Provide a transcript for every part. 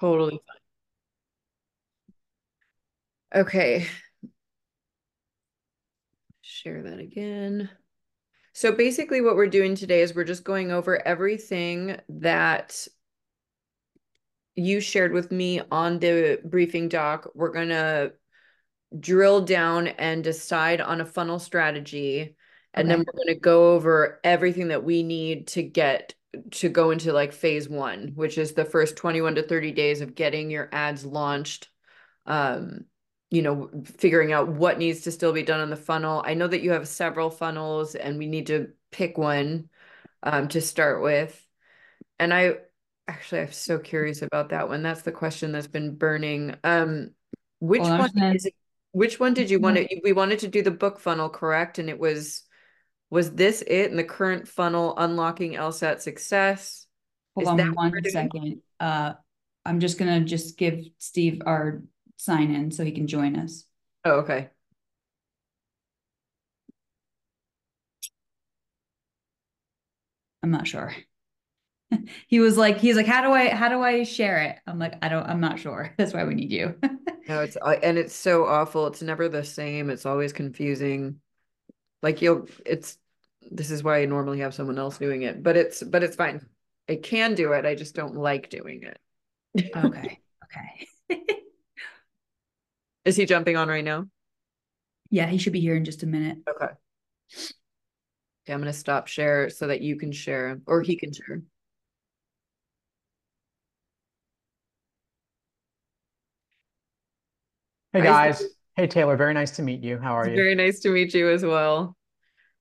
Totally fine. Okay. Share that again. So basically what we're doing today is we're just going over everything that you shared with me on the briefing doc. We're going to drill down and decide on a funnel strategy. And okay. then we're going to go over everything that we need to get to go into like phase one, which is the first 21 to 30 days of getting your ads launched. Um, you know, figuring out what needs to still be done on the funnel. I know that you have several funnels and we need to pick one um, to start with. And I actually, I'm so curious about that one. That's the question that's been burning. Um, which well, one is it? Which one did you want to? We wanted to do the book funnel, correct? And it was, was this it in the current funnel unlocking LSAT success? Hold is on one second. Uh, I'm just gonna just give Steve our sign in so he can join us. Oh, okay. I'm not sure. he was like, he's like, how do I, how do I share it? I'm like, I don't, I'm not sure. That's why we need you. no, it's, uh, and it's so awful. It's never the same. It's always confusing. Like you'll, it's, this is why I normally have someone else doing it, but it's, but it's fine. I can do it. I just don't like doing it. okay. Okay. Is he jumping on right now? Yeah, he should be here in just a minute. Okay. Okay, I'm going to stop share so that you can share or he can share. Hey guys. Hey Taylor, very nice to meet you. How are you? Very nice to meet you as well.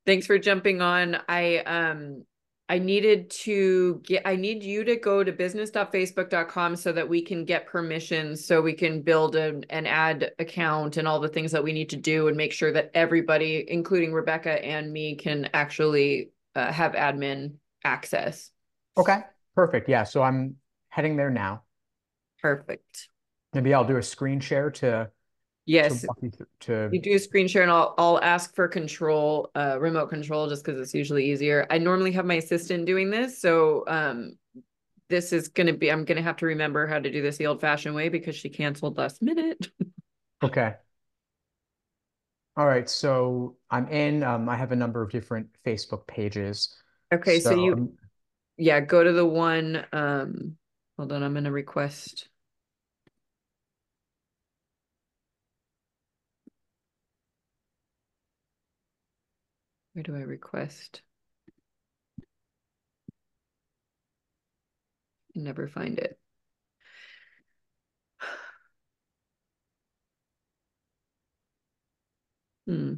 Thanks for jumping on. I um I needed to get, I need you to go to business.facebook.com so that we can get permissions so we can build an, an ad account and all the things that we need to do and make sure that everybody, including Rebecca and me, can actually uh, have admin access. Okay, perfect. Yeah, so I'm heading there now. Perfect. Maybe I'll do a screen share to Yes. To, to, you do a screen share and I'll, I'll ask for control, uh, remote control, just because it's usually easier. I normally have my assistant doing this. So um, this is going to be, I'm going to have to remember how to do this the old fashioned way because she canceled last minute. okay. All right. So I'm in, um, I have a number of different Facebook pages. Okay. So, so you, yeah, go to the one, um, hold on, I'm going to request Where do I request? I never find it. Hmm.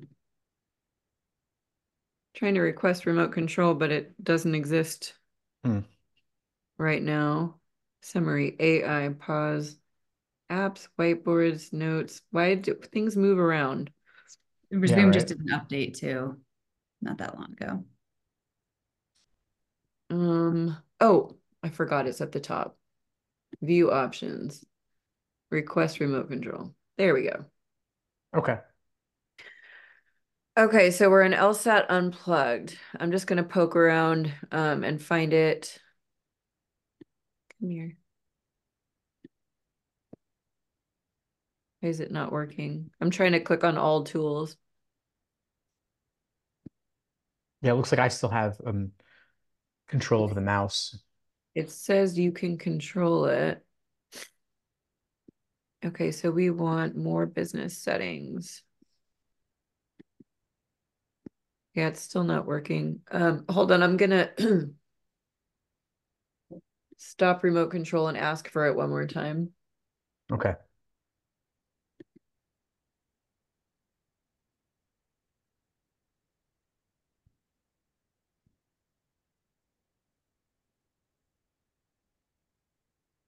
Trying to request remote control, but it doesn't exist hmm. right now. Summary, AI, pause, apps, whiteboards, notes. Why do things move around? Resume yeah, right. just did an update too not that long ago. Um, oh, I forgot it's at the top. View options, request remote control. There we go. Okay. Okay, so we're in LSAT unplugged. I'm just gonna poke around um, and find it. Come here. Why is it not working? I'm trying to click on all tools. Yeah, it looks like I still have um control of the mouse. It says you can control it. Okay, so we want more business settings. Yeah, it's still not working. Um, hold on, I'm gonna stop remote control and ask for it one more time. Okay.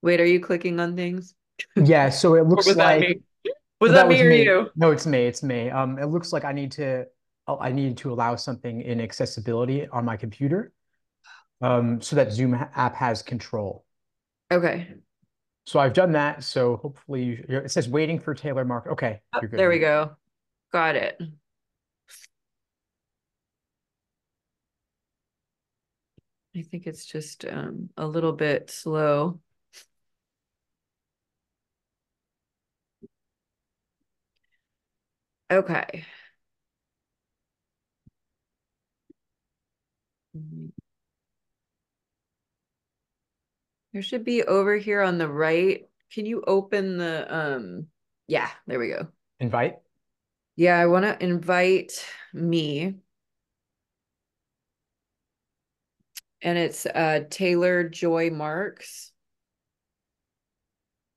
Wait, are you clicking on things? Yeah, so it looks was like that was that, that me was or me. you? No, it's me. It's me. Um, it looks like I need to oh, I need to allow something in accessibility on my computer, um, so that Zoom app has control. Okay. So I've done that. So hopefully, it says waiting for Taylor Mark. Okay, oh, there we go. Got it. I think it's just um, a little bit slow. Okay. Mm. There should be over here on the right. Can you open the um yeah, there we go. Invite? Yeah, I want to invite me. And it's uh Taylor Joy Marks.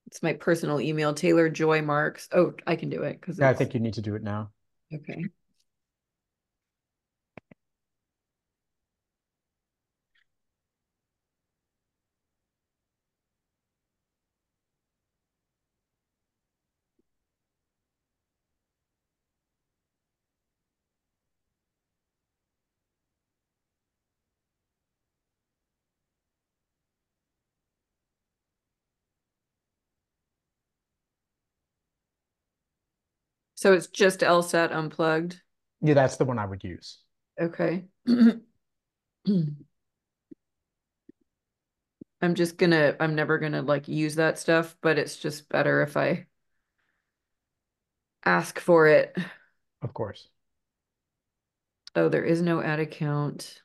It's my personal email, Taylor Joy Marks. Oh, I can do it because Yeah, I think you need to do it now. okay. So it's just LSAT unplugged. Yeah, that's the one I would use. Okay. I'm just gonna, I'm never gonna like use that stuff, but it's just better if I ask for it. Of course. Oh, there is no ad account.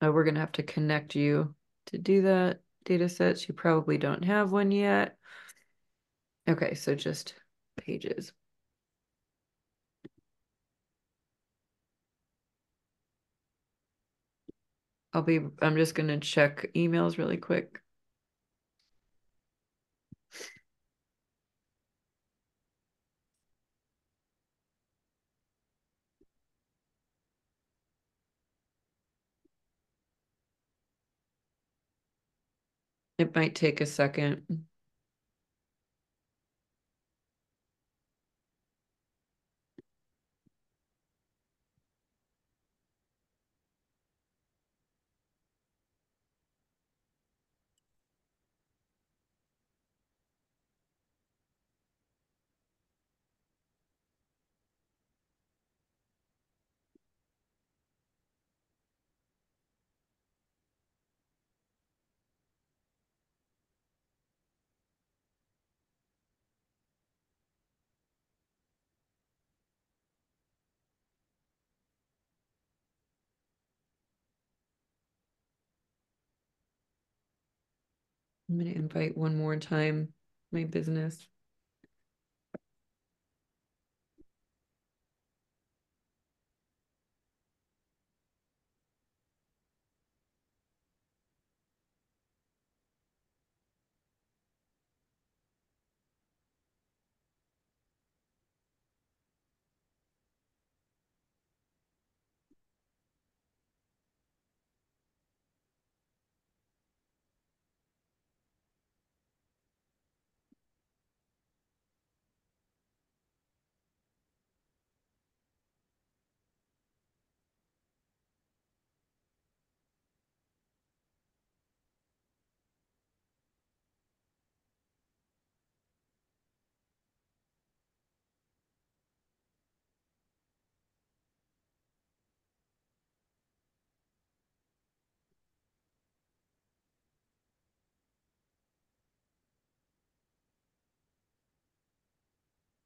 Oh, we're gonna have to connect you to do that data sets. You probably don't have one yet. Okay, so just pages. I'll be, I'm just gonna check emails really quick. It might take a second. I'm gonna invite one more time my business.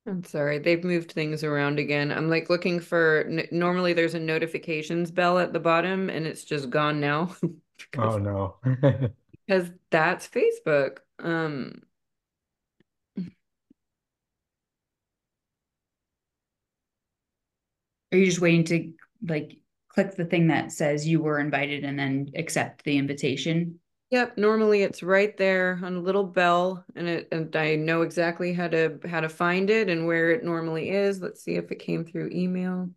I'm sorry, they've moved things around again. I'm like looking for, normally there's a notifications bell at the bottom and it's just gone now. Oh no. Because that's Facebook. Um, Are you just waiting to like click the thing that says you were invited and then accept the invitation? Yep, normally it's right there on a little bell and it and I know exactly how to how to find it and where it normally is. Let's see if it came through email.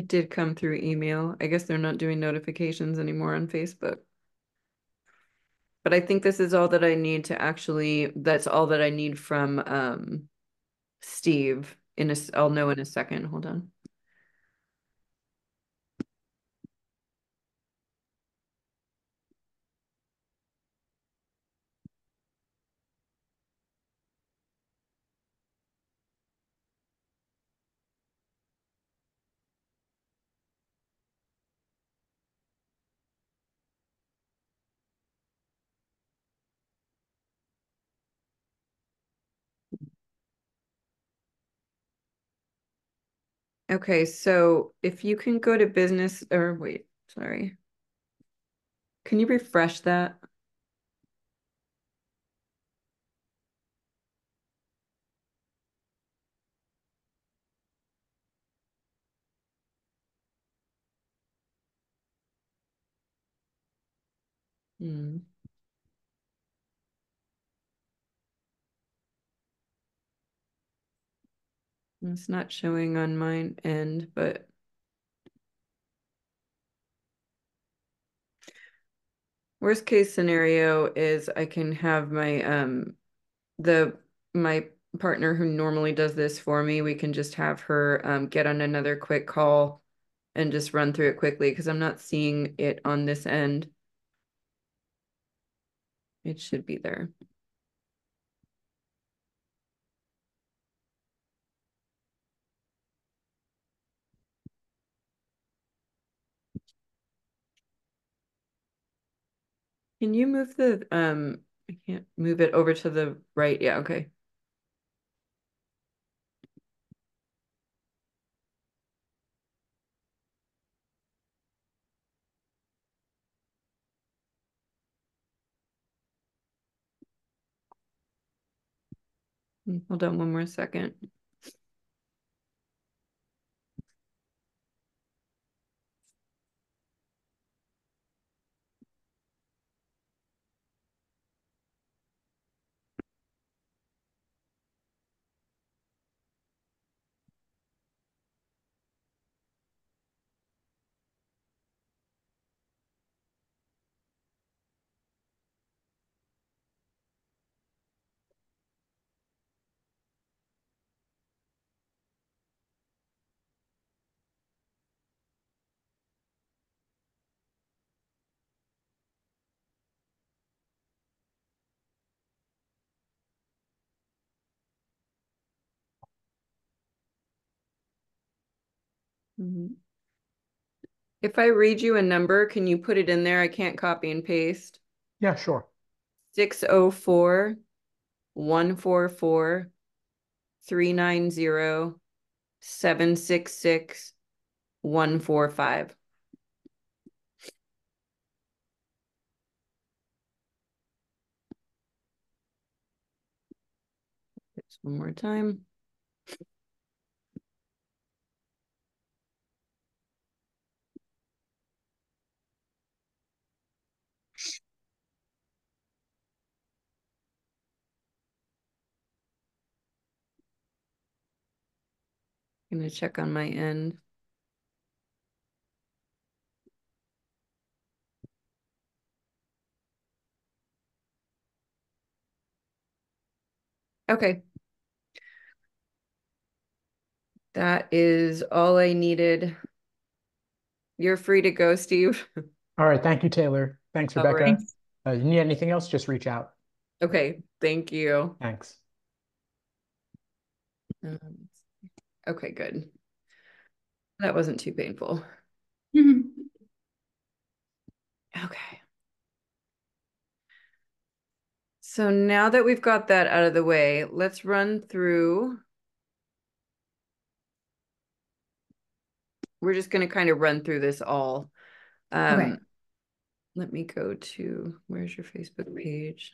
It did come through email. I guess they're not doing notifications anymore on Facebook. But I think this is all that I need to actually, that's all that I need from um Steve in a, I'll know in a second. Hold on. Okay, so if you can go to business or wait, sorry. Can you refresh that? Hmm. It's not showing on mine end, but worst case scenario is I can have my um the my partner who normally does this for me, we can just have her um get on another quick call and just run through it quickly because I'm not seeing it on this end. It should be there. Can you move the um I can't move it over to the right. Yeah, okay. Mm, Hold on one more second. Mhm. If I read you a number, can you put it in there? I can't copy and paste. Yeah, sure. Six oh four, one four four, three nine zero, seven six six, one four five. Just one more time. Gonna check on my end. Okay. That is all I needed. You're free to go, Steve. All right. Thank you, Taylor. Thanks, All Rebecca. right. Uh, you need anything else? Just reach out. Okay, thank you. Thanks. Um, Okay, good. That wasn't too painful. Mhm. Okay. So now that we've got that out of the way, let's run through. We're just going to kind of run through this all. Um, Okay. Let me go to, where's your Facebook page?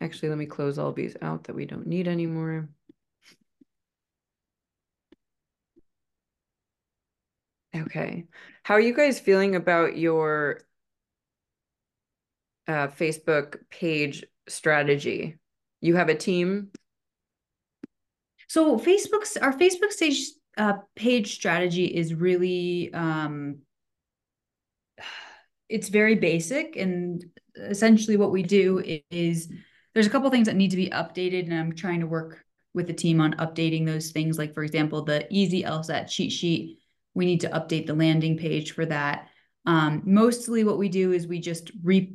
Actually, let me close all these out that we don't need anymore. Okay. How are you guys feeling about your uh, Facebook page strategy? You have a team? So Facebook's our Facebook stage uh, page strategy is really um, it's very basic and essentially what we do is there's a couple things that need to be updated and I'm trying to work with the team on updating those things. Like for example, the easy LSAT cheat sheet, we need to update the landing page for that. Um, mostly what we do is we just re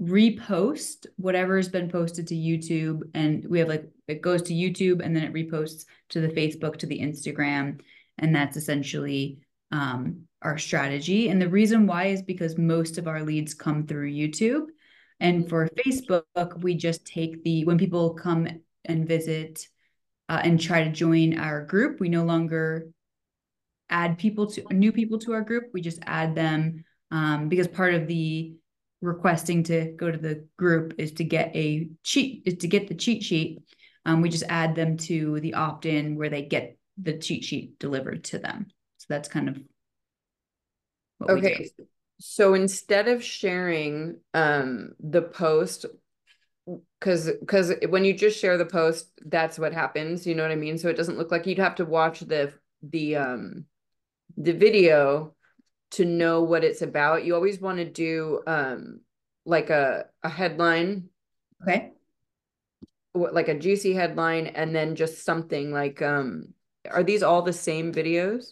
repost whatever's been posted to YouTube and we have like it goes to YouTube and then it reposts to the Facebook to the Instagram and that's essentially um, our strategy and the reason why is because most of our leads come through YouTube and for Facebook we just take the when people come and visit uh, and try to join our group we no longer add people to new people to our group we just add them um, because part of the requesting to go to the group is to get a cheat is to get the cheat sheet. Um, we just add them to the opt-in where they get the cheat sheet delivered to them. So that's kind of okay. So instead of sharing um the post because because when you just share the post that's what happens you know what i mean? So it doesn't look like you'd have to watch the the um the video to know what it's about, you always want to do um like a a headline. Okay. Like a juicy headline and then just something like um are these all the same videos?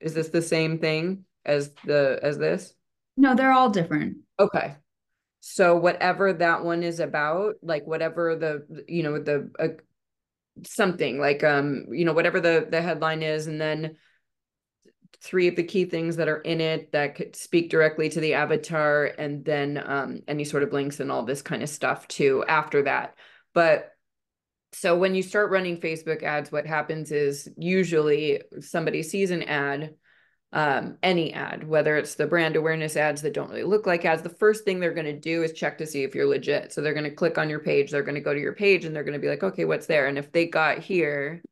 Is this the same thing as the as this? No, they're all different. Okay. So whatever that one is about, like whatever the you know the uh, something like um you know whatever the the headline is and then three of the key things that are in it that could speak directly to the avatar and then um, any sort of links and all this kind of stuff too after that. But so when you start running facebook ads what happens is usually somebody sees an ad um, any ad whether it's the brand awareness ads that don't really look like ads the first thing they're going to do is check to see if you're legit. So they're going to click on your page they're going to go to your page and they're going to be like okay what's there? And if they got here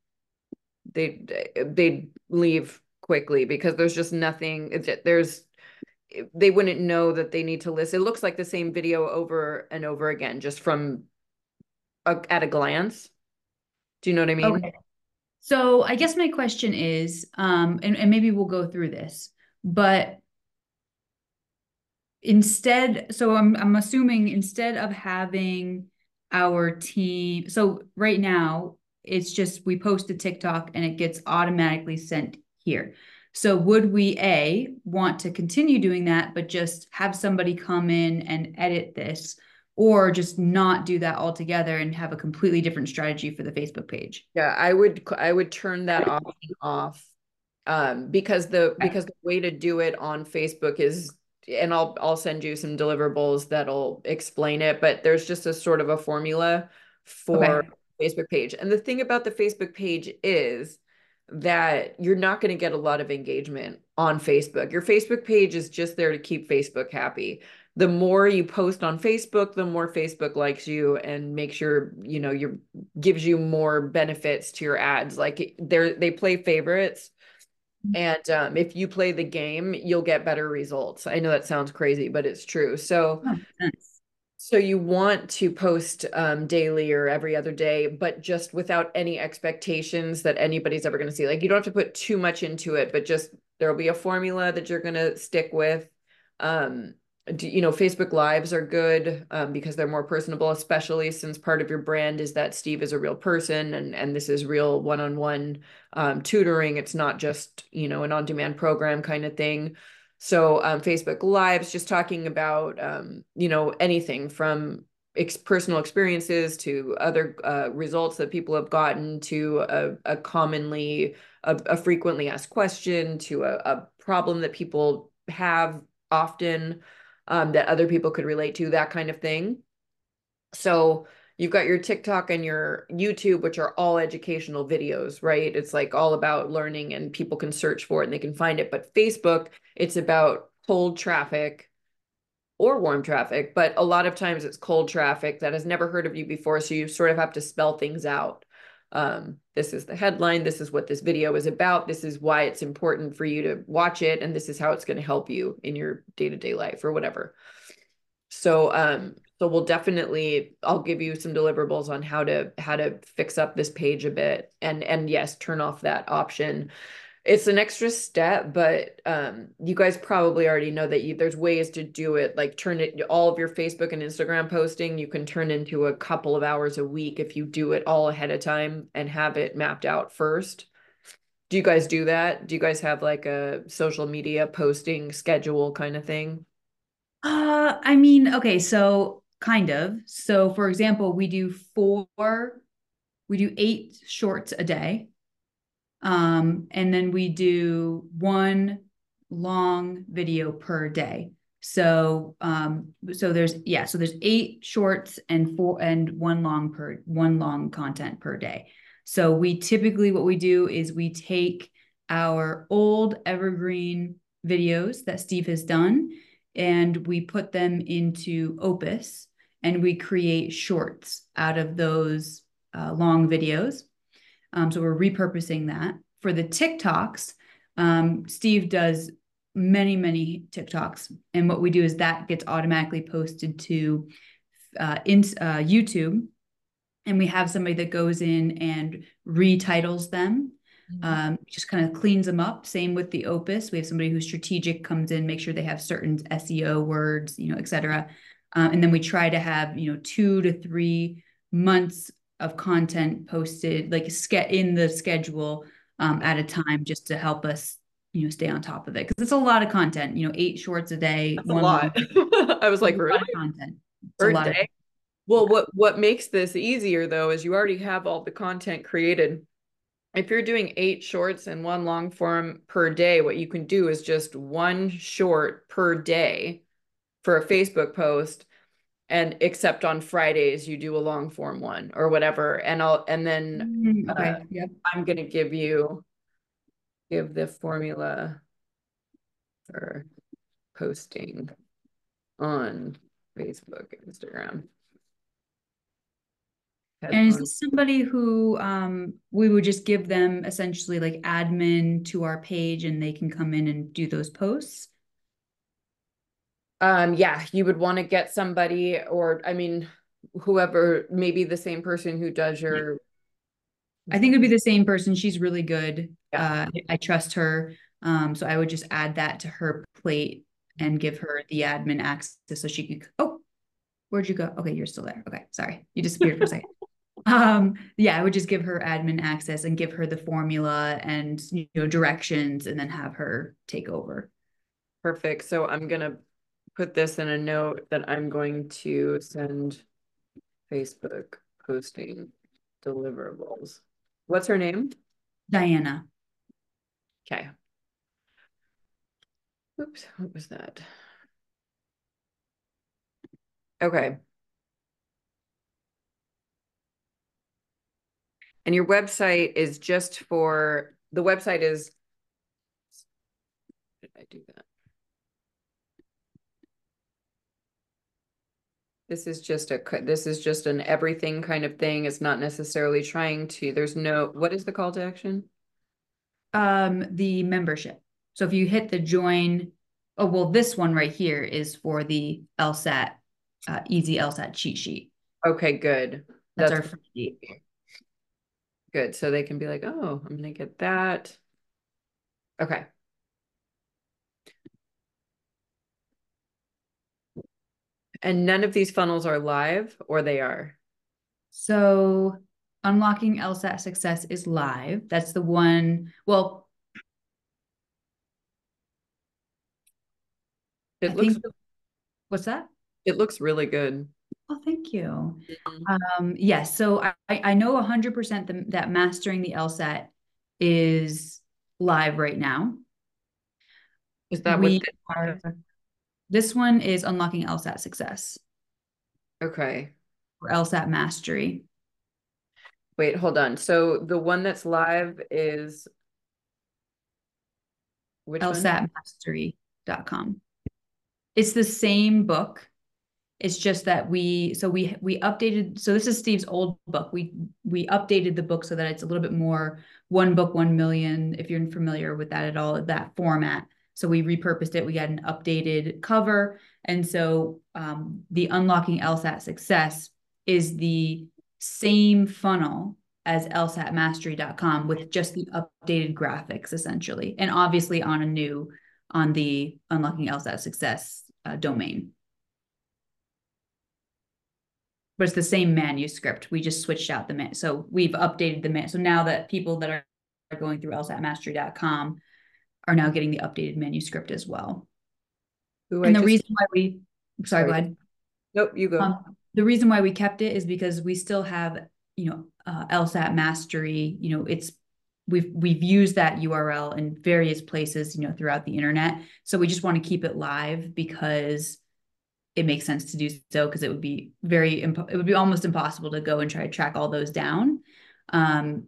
they they leave quickly because there's just nothing there's they wouldn't know that they need to list it looks like the same video over and over again just from a, at a glance do you know what i mean okay. so i guess my question is um and, and maybe we'll go through this but instead so i'm i'm assuming instead of having our team so right now it's just we post a tiktok and it gets automatically sent here. So would we A want to continue doing that, but just have somebody come in and edit this or just not do that altogether and have a completely different strategy for the Facebook page? Yeah, I would I would turn that option off um, because the okay. because the way to do it on Facebook is and I'll I'll send you some deliverables that'll explain it, but there's just a sort of a formula for okay. Facebook page. And the thing about the Facebook page is that you're not going to get a lot of engagement on Facebook. Your Facebook page is just there to keep Facebook happy. The more you post on Facebook, the more Facebook likes you and makes your, you know, your gives you more benefits to your ads. Like they're they play favorites. Mm-hmm. And um, if you play the game, you'll get better results. I know that sounds crazy, but it's true. So oh, nice so you want to post um, daily or every other day, but just without any expectations that anybody's ever going to see. Like you don't have to put too much into it, but just there'll be a formula that you're going to stick with. Um, do, you know, Facebook Lives are good um, because they're more personable, especially since part of your brand is that Steve is a real person and and this is real one-on-one um, tutoring. It's not just you know an on-demand program kind of thing. So um, Facebook Lives, just talking about um, you know anything from ex- personal experiences to other uh, results that people have gotten to a, a commonly a, a, frequently asked question to a, a, problem that people have often um, that other people could relate to that kind of thing. So you've got your TikTok and your YouTube, which are all educational videos, right? It's like all about learning and people can search for it and they can find it. But Facebook, it's about cold traffic or warm traffic, but a lot of times it's cold traffic that has never heard of you before. So you sort of have to spell things out. Um, this is the headline. This is what this video is about. This is why it's important for you to watch it. And this is how it's going to help you in your day to day life or whatever. So, um, so we'll definitely I'll give you some deliverables on how to how to fix up this page a bit and and yes, turn off that option. it's an extra step, but um, you guys probably already know that you, there's ways to do it. Like turn it all of your Facebook and Instagram posting, you can turn into a couple of hours a week if you do it all ahead of time and have it mapped out first. Do you guys do that? Do you guys have like a social media posting schedule kind of thing? Uh, I mean, okay, so kind of. So for example, we do four, we do eight shorts a day. Um, and then we do one long video per day. So um so there's yeah, so there's eight shorts and four and one long per one long content per day. So we typically what we do is we take our old evergreen videos that Steve has done and we put them into Opus and we create shorts out of those uh, long videos. Um, so we're repurposing that. For the TikToks, um, Steve does many, many TikToks. And what we do is that gets automatically posted to uh, in, uh, YouTube. And we have somebody that goes in and retitles them, mm-hmm. um, just kind of cleans them up. Same with the Opus. We have somebody who's strategic comes in, make sure they have certain SEO words, you know, et cetera. Um, and then we try to have, you know, two to three months of content posted, like in the schedule um, at a time, just to help us, you know, stay on top of it. Because it's a lot of content. You know, eight shorts a day. That's a lot. I was like, really? content. Per day. Of- well, what what makes this easier though is you already have all the content created. If you're doing eight shorts and one long form per day, what you can do is just one short per day for a Facebook post and except on Fridays you do a long form one or whatever and I'll and then mm, okay. uh, yep. I'm going to give you give the formula for posting on Facebook Instagram and is this somebody who um, we would just give them essentially like admin to our page and they can come in and do those posts? Um yeah you would want to get somebody or i mean whoever maybe the same person who does your i think it'd be the same person. She's really good. Yeah. uh i trust her. Um so i would just add that to her plate and give her the admin access so she could oh where'd you go? Okay you're still there. Okay sorry. You disappeared for a second um yeah i would just give her admin access and give her the formula and you know directions and then have her take over perfect so i'm gonna put this in a note that I'm going to send Facebook posting deliverables. What's her name? Diana. Okay. Oops, what was that? Okay. And your website is just for, the website is, did I do that? This is just a, this is just an everything kind of thing. It's not necessarily trying to, there's no, what is the call to action? Um, the membership. So if you hit the join, oh, well, this one right here is for the LSAT, uh, easy LSAT cheat sheet. Okay, good. That's, That's our free. Good. So they can be like, oh, I'm going to get that. Okay. And none of these funnels are live or they are? So unlocking LSAT success is live. That's the one. Well, it I looks. Think, what's that? It looks really good. Oh, thank you. Mm-hmm. Um, yes. So I, I know 100% that mastering the LSAT is live right now. Is that we what are, this one is unlocking LSAT success. Okay. Or LSAT mastery. Wait, hold on. So the one that's live is which LSATmastery.com. It's the same book. It's just that we so we we updated so this is Steve's old book. We we updated the book so that it's a little bit more one book, one million, if you're familiar with that at all, that format. So we repurposed it. We got an updated cover. And so um, the Unlocking LSAT Success is the same funnel as lsatmastery.com with just the updated graphics essentially, and obviously on a new on the unlocking LSAT success uh, domain. But it's the same manuscript. We just switched out the man. So we've updated the man. So now that people that are going through lsatmastery.com are now getting the updated manuscript as well. Ooh, and I the just... reason why we, sorry, sorry, go ahead. Nope, you go. Um, the reason why we kept it is because we still have, you know, uh, LSAT mastery. You know, it's we've we've used that URL in various places, you know, throughout the internet. So we just want to keep it live because it makes sense to do so because it would be very it would be almost impossible to go and try to track all those down um,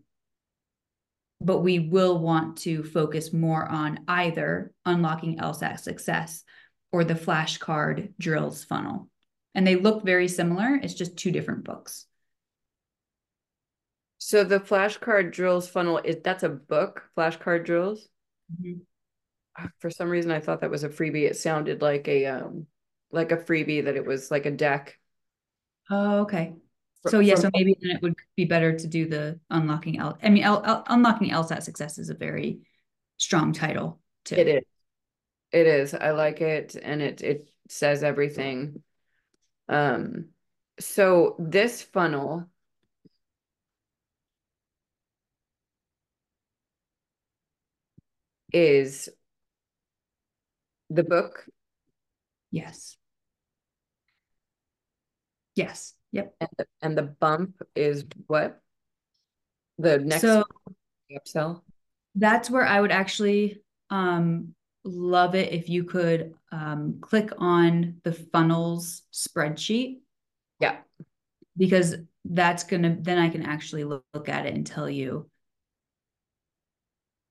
but we will want to focus more on either unlocking LSAT success or the flashcard drills funnel. And they look very similar. It's just two different books. So the flashcard drills funnel is that's a book, flashcard drills. Mm-hmm. For some reason, I thought that was a freebie. It sounded like a um, like a freebie that it was like a deck. Oh, okay. So yeah, so maybe then it would be better to do the unlocking L. I mean, L, L, unlocking LSAT success is a very strong title too. It is. It is. I like it, and it it says everything. Um, so this funnel is the book Yes. Yes. Yep. And the, and the bump is what? The next so upsell? That's where I would actually um, love it if you could um, click on the funnels spreadsheet. Yeah. Because that's going to, then I can actually look, look at it and tell you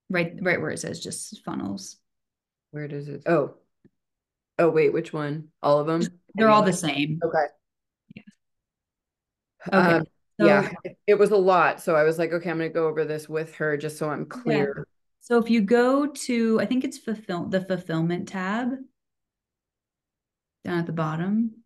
right, right where it says just funnels. Where does it? Oh, Oh wait, which one? All of them? They're all the same. Okay. Okay. Um, so, yeah, it was a lot. So I was like, okay, I'm gonna go over this with her just so I'm clear. Yeah. So if you go to, I think it's fulfill the fulfillment tab down at the bottom.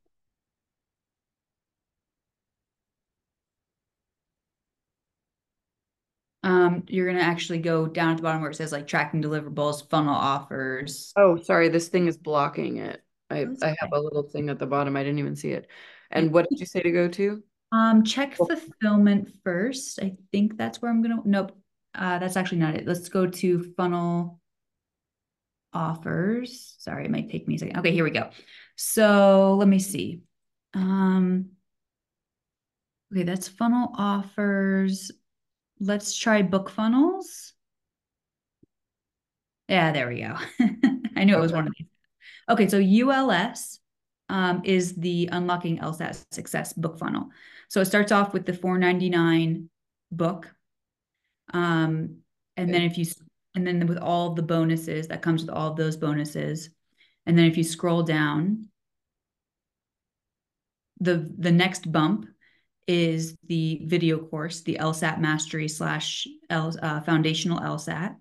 um, you're gonna actually go down at the bottom where it says like tracking deliverables, funnel offers. Oh, sorry, this thing is blocking it. I, I have a little thing at the bottom. I didn't even see it. And what did you say to go to? Um, check fulfillment first. I think that's where I'm gonna. Nope, uh, that's actually not it. Let's go to funnel offers. Sorry, it might take me a second. Okay, here we go. So let me see. Um, okay, that's funnel offers let's try book funnels. Yeah, there we go. I knew it was one of these. Okay, so ULS um, is the Unlocking LSAT Success book funnel. So it starts off with the 499 book. Um, and okay. then if you, and then with all the bonuses, that comes with all of those bonuses. And then if you scroll down, the the next bump is the video course, the LSAT Mastery slash L, uh, Foundational LSAT.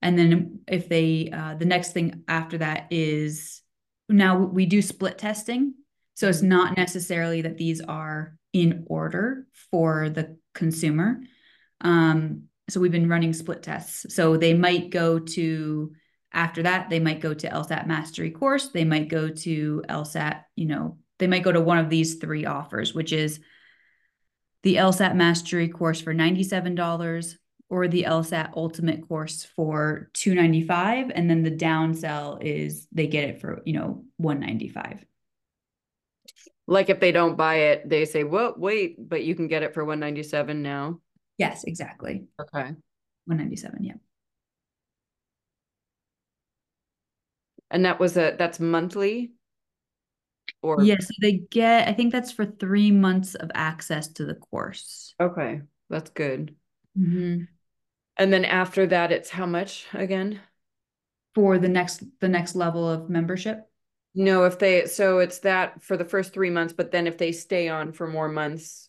And then if they, uh, the next thing after that is now we do split testing. So it's not necessarily that these are in order for the consumer. Um, so we've been running split tests. So they might go to, after that, they might go to LSAT Mastery course. They might go to LSAT, you know, they might go to one of these three offers, which is the LSAT Mastery course for $97 or the LSAT Ultimate course for 295 and then the downsell is they get it for, you know, 195. Like if they don't buy it, they say, "Well, wait, but you can get it for 197 now." Yes, exactly. Okay. 197, yeah. And that was a that's monthly? Or yes, yeah, so they get, I think that's for three months of access to the course. Okay, that's good. Mm-hmm. And then after that, it's how much again? For the next the next level of membership? No, if they so it's that for the first three months, but then if they stay on for more months,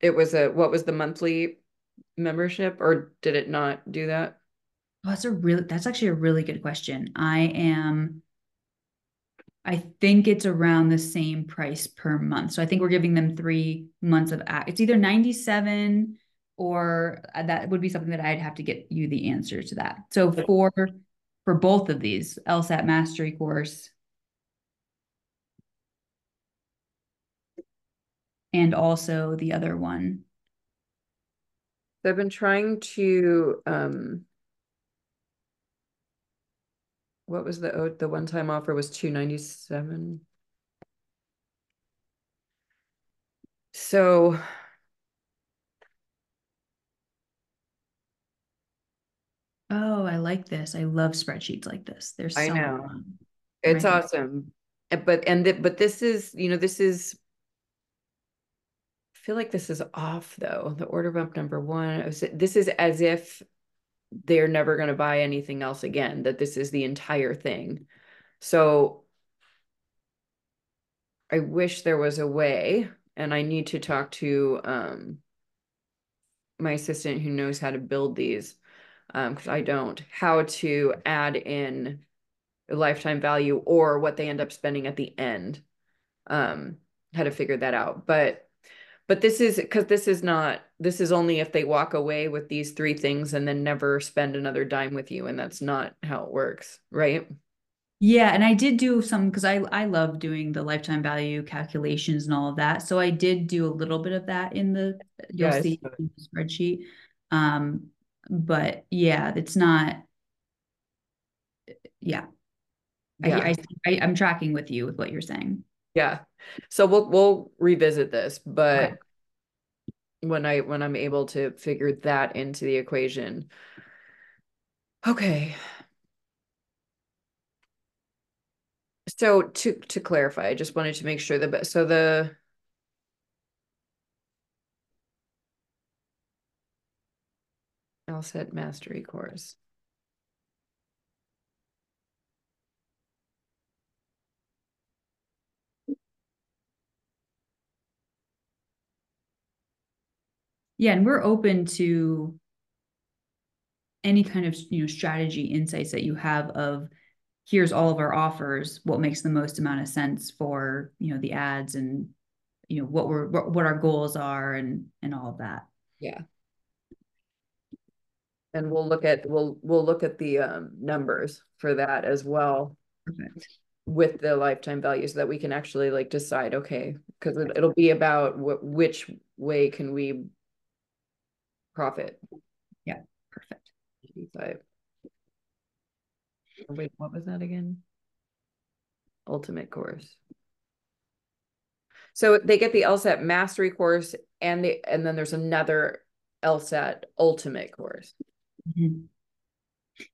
it was a what was the monthly membership, or did it not do that? Oh, that's a really that's actually a really good question. I am I think it's around the same price per month. So I think we're giving them three months of act. It's either 97 or uh, that would be something that I'd have to get you the answer to that. So for for both of these LSAT mastery course and also the other one. I've been trying to um what was the the one time offer was 297 so oh i like this. I love spreadsheets like this. There's so i know it's right. awesome. But and the, but this is you know this is feel like this is off though the order bump number one this is as if they're never going to buy anything else again, that this is the entire thing. So I wish there was a way, and I need to talk to um, my assistant who knows how to build these, because um, I don't, how to add in lifetime value or what they end up spending at the end, um, how to figure that out. But but this is because this is not this is only if they walk away with these three things and then never spend another dime with you and that's not how it works right yeah and i did do some because i i love doing the lifetime value calculations and all of that so i did do a little bit of that in the you'll yes. see the spreadsheet um but yeah it's not yeah, yeah. I, I, I i'm tracking with you with what you're saying yeah. So we'll we'll revisit this, but okay. when I when I'm able to figure that into the equation. Okay. So to to clarify, I just wanted to make sure that so the LSAT mastery course. Yeah and we're open to any kind of you know strategy insights that you have of here's all of our offers. What makes the most amount of sense for you know the ads and you know what we're what, what our goals are and and all of that. Yeah. And we'll look at we'll we'll look at the um, numbers for that as well Perfect. with the lifetime value so that we can actually like decide okay because it, will be about what which way can we profit. Yeah, perfect. Five. Wait, what was that again? Ultimate course. So they get the LSAT mastery course and the and then there's another LSAT ultimate course. Mm-hmm.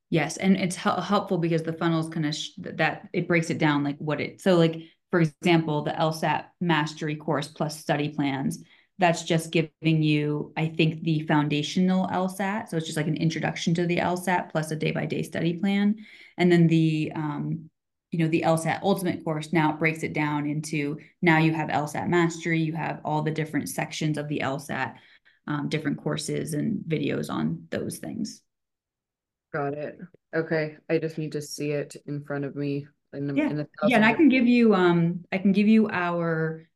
Yes, and it's helpful because the funnels kind of that it breaks it down like what it so like for example the LSAT mastery course plus study plans that's just giving you, I think, the foundational LSAT. So it's just like an introduction to the LSAT plus a day by day study plan. And then the, um, you know, the LSAT ultimate course now it breaks it down into now you have LSAT mastery, you have all the different sections of the LSAT, um, different courses and videos on those things. Got it. Okay. I just need to see it in front of me. In the, yeah. In the yeah. And I can give you, um, I can give you our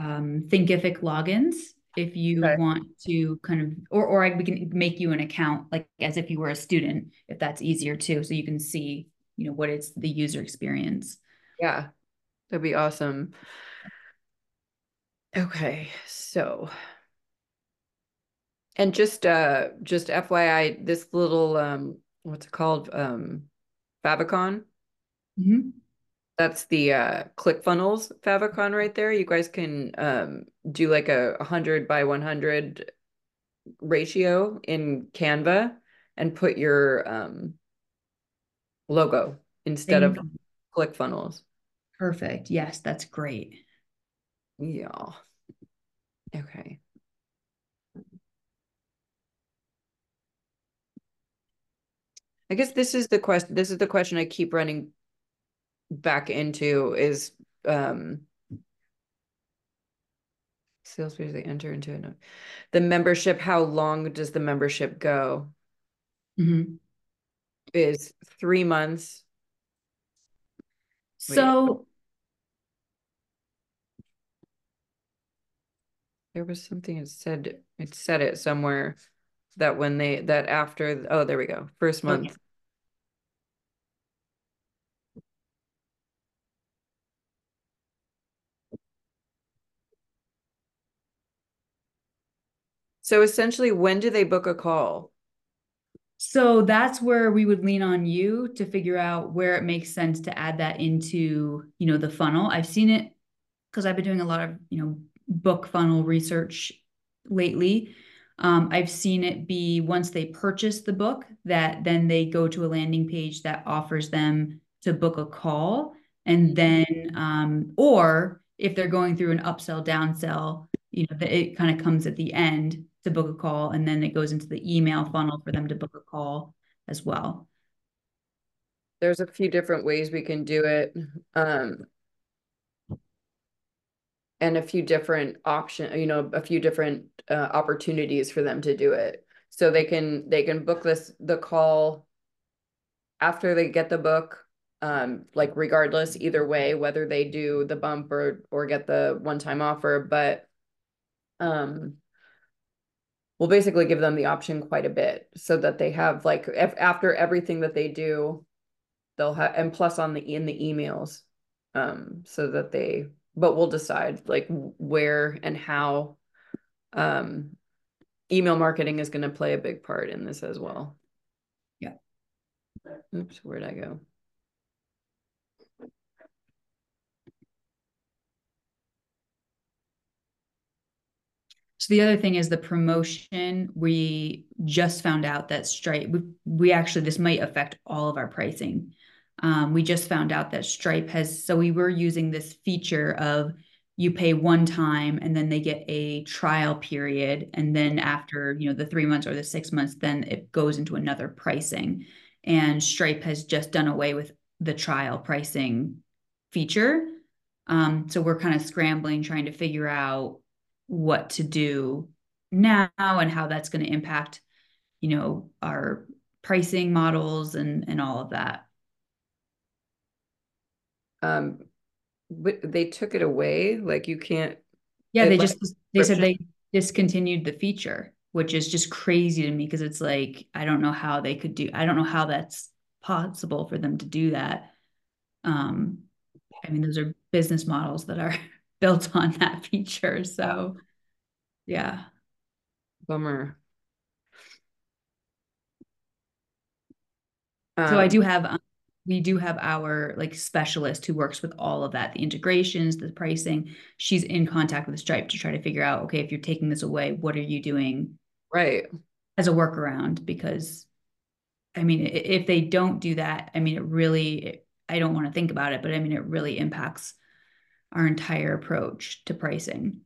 um, Thinkific logins if you okay. want to kind of or or I, we can make you an account like as if you were a student if that's easier too so you can see you know what is the user experience yeah that'd be awesome okay so and just uh just fyi this little um what's it called um favicon mm-hmm. That's the uh, ClickFunnels favicon right there. You guys can um, do like a 100 by 100 ratio in Canva and put your um, logo instead Thank of ClickFunnels. Perfect. Yes, that's great. Yeah. Okay. I guess this is the question. This is the question I keep running back into is um sales page they enter into it. The membership, how long does the membership go? Mm-hmm. Is three months. So There was something it said, it said it somewhere that when they, that after, oh, there we go, first Okay. So essentially, when do they book a call? So that's where we would lean on you to figure out where it makes sense to add that into, you know, the funnel. I've seen it because I've been doing a lot of, you know, book funnel research lately. Um, I've seen it be once they purchase the book that then they go to a landing page that offers them to book a call. And then, um, or if they're going through an upsell, downsell, you know, that it kind of comes at the end to book a call and then it goes into the email funnel for them to book a call as well. There's a few different ways we can do it. Um, and a few different option, you know, a few different uh, opportunities for them to do it. So they can they can book this the call after they get the book um like regardless either way whether they do the bump or or get the one-time offer but um we'll basically give them the option quite a bit so that they have like if after everything that they do they'll have and plus on the in the emails um so that they but we'll decide like where and how um email marketing is going to play a big part in this as well. Yeah. Oops where'd i go So the other thing is the promotion. We just found out that Stripe, we, we actually, this might affect all of our pricing. Um, we just found out that Stripe has, so we were using this feature of you pay one time and then they get a trial period. And then after, you know, the three months or the six months, then it goes into another pricing. And Stripe has just done away with the trial pricing feature. Um, so we're kind of scrambling, trying to figure out what to do now and how that's going to impact you know our pricing models and and all of that. Um they took it away like you can't yeah they just they said they discontinued the feature which is just crazy to me because it's like i don't know how they could do i don't know how that's possible for them to do that. Um i mean those are business models that are built on that feature. So, yeah. Bummer. so I do have, um, we do have our like specialist who works with all of that, the integrations, the pricing. She's in contact with Stripe to try to figure out, okay, if you're taking this away, what are you doing? Right. As a workaround, because I mean, if they don't do that, I mean, it really, I don't want to think about it, but I mean, it really impacts our entire approach to pricing.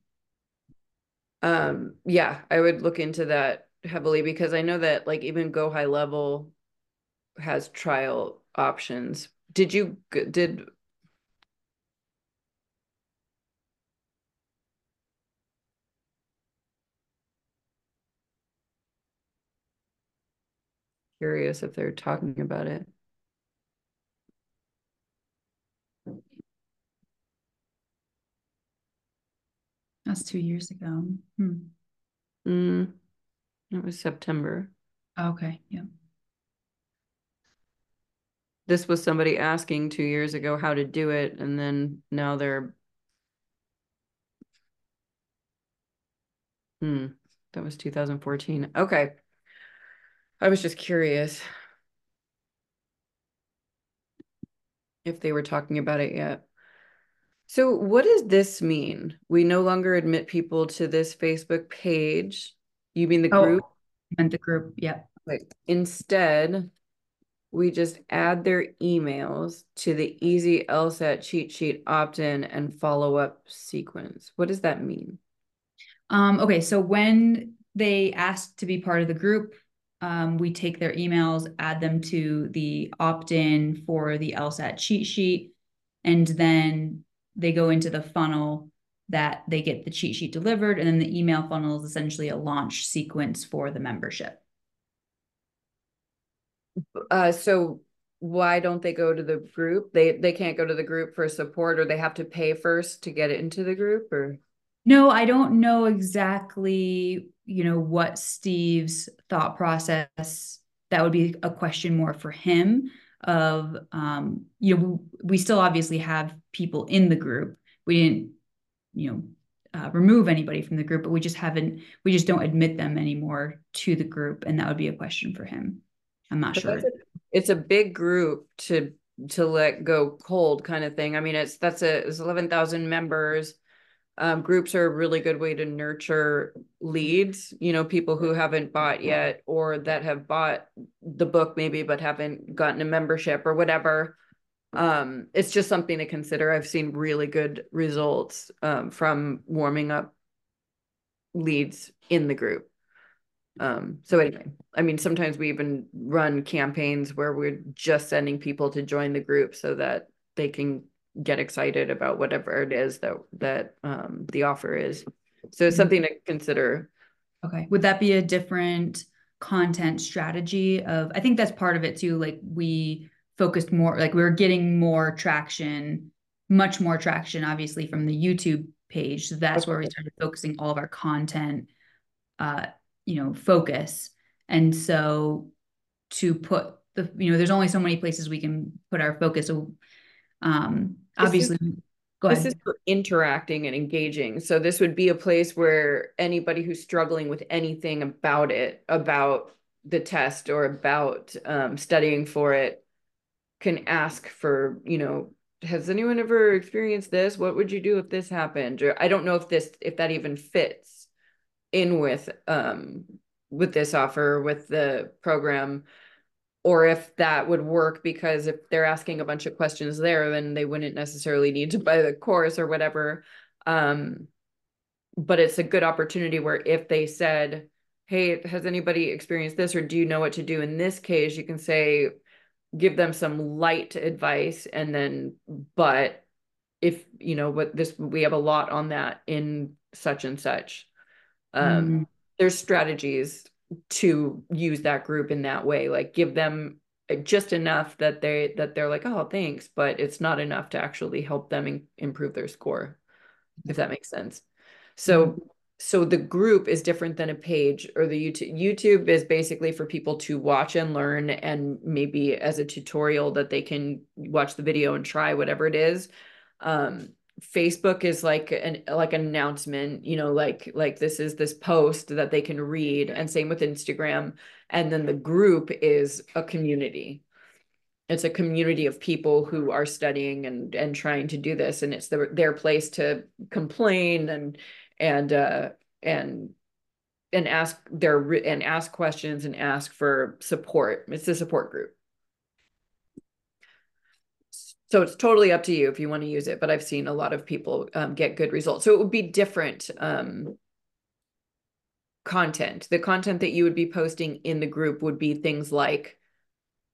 Um, yeah, I would look into that heavily because I know that like even Go High Level has trial options. Did you did curious if they're talking about it. That's two years ago. Hmm. Mm, it was September. Okay. Yeah. This was somebody asking two years ago how to do it, and then now they're. Hmm. That was 2014. Okay. I was just curious if they were talking about it yet. So what does this mean? We no longer admit people to this Facebook page. You mean the oh, group? And the group, yeah. Like instead, we just add their emails to the easy LSAT cheat sheet opt-in and follow-up sequence. What does that mean? Um, okay, so when they ask to be part of the group, um, we take their emails, add them to the opt-in for the LSAT cheat sheet, and then they go into the funnel that they get the cheat sheet delivered and then the email funnel is essentially a launch sequence for the membership. Uh so why don't they go to the group? They they can't go to the group for support or they have to pay first to get it into the group or? No, I don't know exactly, you know, what Steve's thought process. That would be a question more for him of um, you know, we still obviously have people in the group. We didn't, you know, uh, remove anybody from the group, but we just haven't, we just don't admit them anymore to the group. And that would be a question for him. I'm not But sure. a- It's a big group to to let go cold kind of thing. I mean, it's that's a it's eleven thousand members. Um, groups are a really good way to nurture leads, you know, people who haven't bought yet or that have bought the book maybe but haven't gotten a membership or whatever. Um, it's just something to consider. I've seen really good results um, from warming up leads in the group. Um, so anyway, I mean, sometimes we even run campaigns where we're just sending people to join the group so that they can get excited about whatever it is that that um, the offer is. So it's Mhm. something to consider. Okay. Would that be a different content strategy of I think that's part of it too. Like we focused more like we were getting more traction, much more traction, obviously, from the YouTube page. So that's where we started focusing all of our content uh, you know, focus. And so to put the, you know, there's only so many places we can put our focus. So um This is- obviously go This is for interacting and engaging. So this would be a place where anybody who's struggling with anything about it, about the test or about um, studying for it, can ask for, you know, has anyone ever experienced this? What would you do if this happened? Or I don't know if this if that even fits in with um with this offer with the program or if that would work because if they're asking a bunch of questions there then they wouldn't necessarily need to buy the course or whatever. Um but it's a good opportunity where if they said hey has anybody experienced this or do you know what to do in this case? you can say give them some light advice and then but if you know what this we have a lot on that in such and such. Um Mm. there's strategies to use that group in that way like give them uh, just enough that they that they're like oh thanks but it's not enough to actually help them in, improve their score if that makes sense. So so the group is different than a page or the youtube youtube is basically for people to watch and learn and maybe as a tutorial that they can watch the video and try whatever it is. Um Facebook is like an like an announcement, you know, like like this is this post that they can read, and same with Instagram. And then the group is a community. It's a community of people who are studying and and trying to do this, and it's their their place to complain and and uh and and ask their and ask questions and ask for support. It's a support group. So it's totally up to you if you want to use it, but I've seen a lot of people um, get good results. So it would be different um, content. The content that you would be posting in the group would be things like,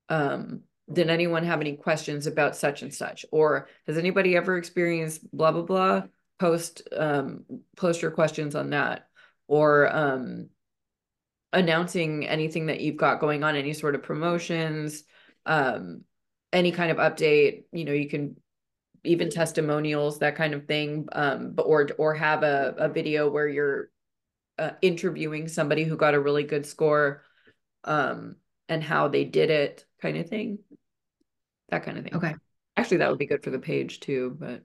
um, did anyone have any questions about such and such? Or has anybody ever experienced blah, blah, blah? Post, um, post your questions on that. Or um, announcing anything that you've got going on, any sort of promotions, um, any kind of update, you know, you can even testimonials, that kind of thing. Um, but or or have a, a video where you're uh, interviewing somebody who got a really good score, um, and how they did it, kind of thing. That kind of thing. Okay. Actually, that would be good for the page too, but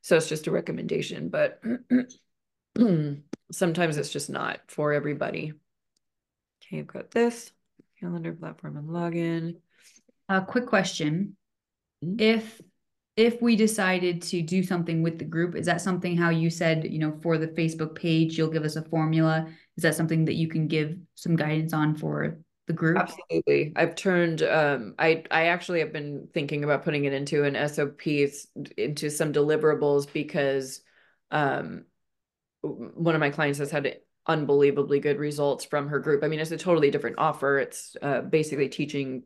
so it's just a recommendation, but sometimes it's just not for everybody. Okay, I've got this calendar platform and login. A quick question. Mhm. If if we decided to do something with the group, is that something how you said, you know, for the Facebook page, you'll give us a formula? Is that something that you can give some guidance on for the group? Absolutely. I've turned um I I actually have been thinking about putting it into an SOPs into some deliverables because um one of my clients has had unbelievably good results from her group. I mean, it's a totally different offer. It's uh basically teaching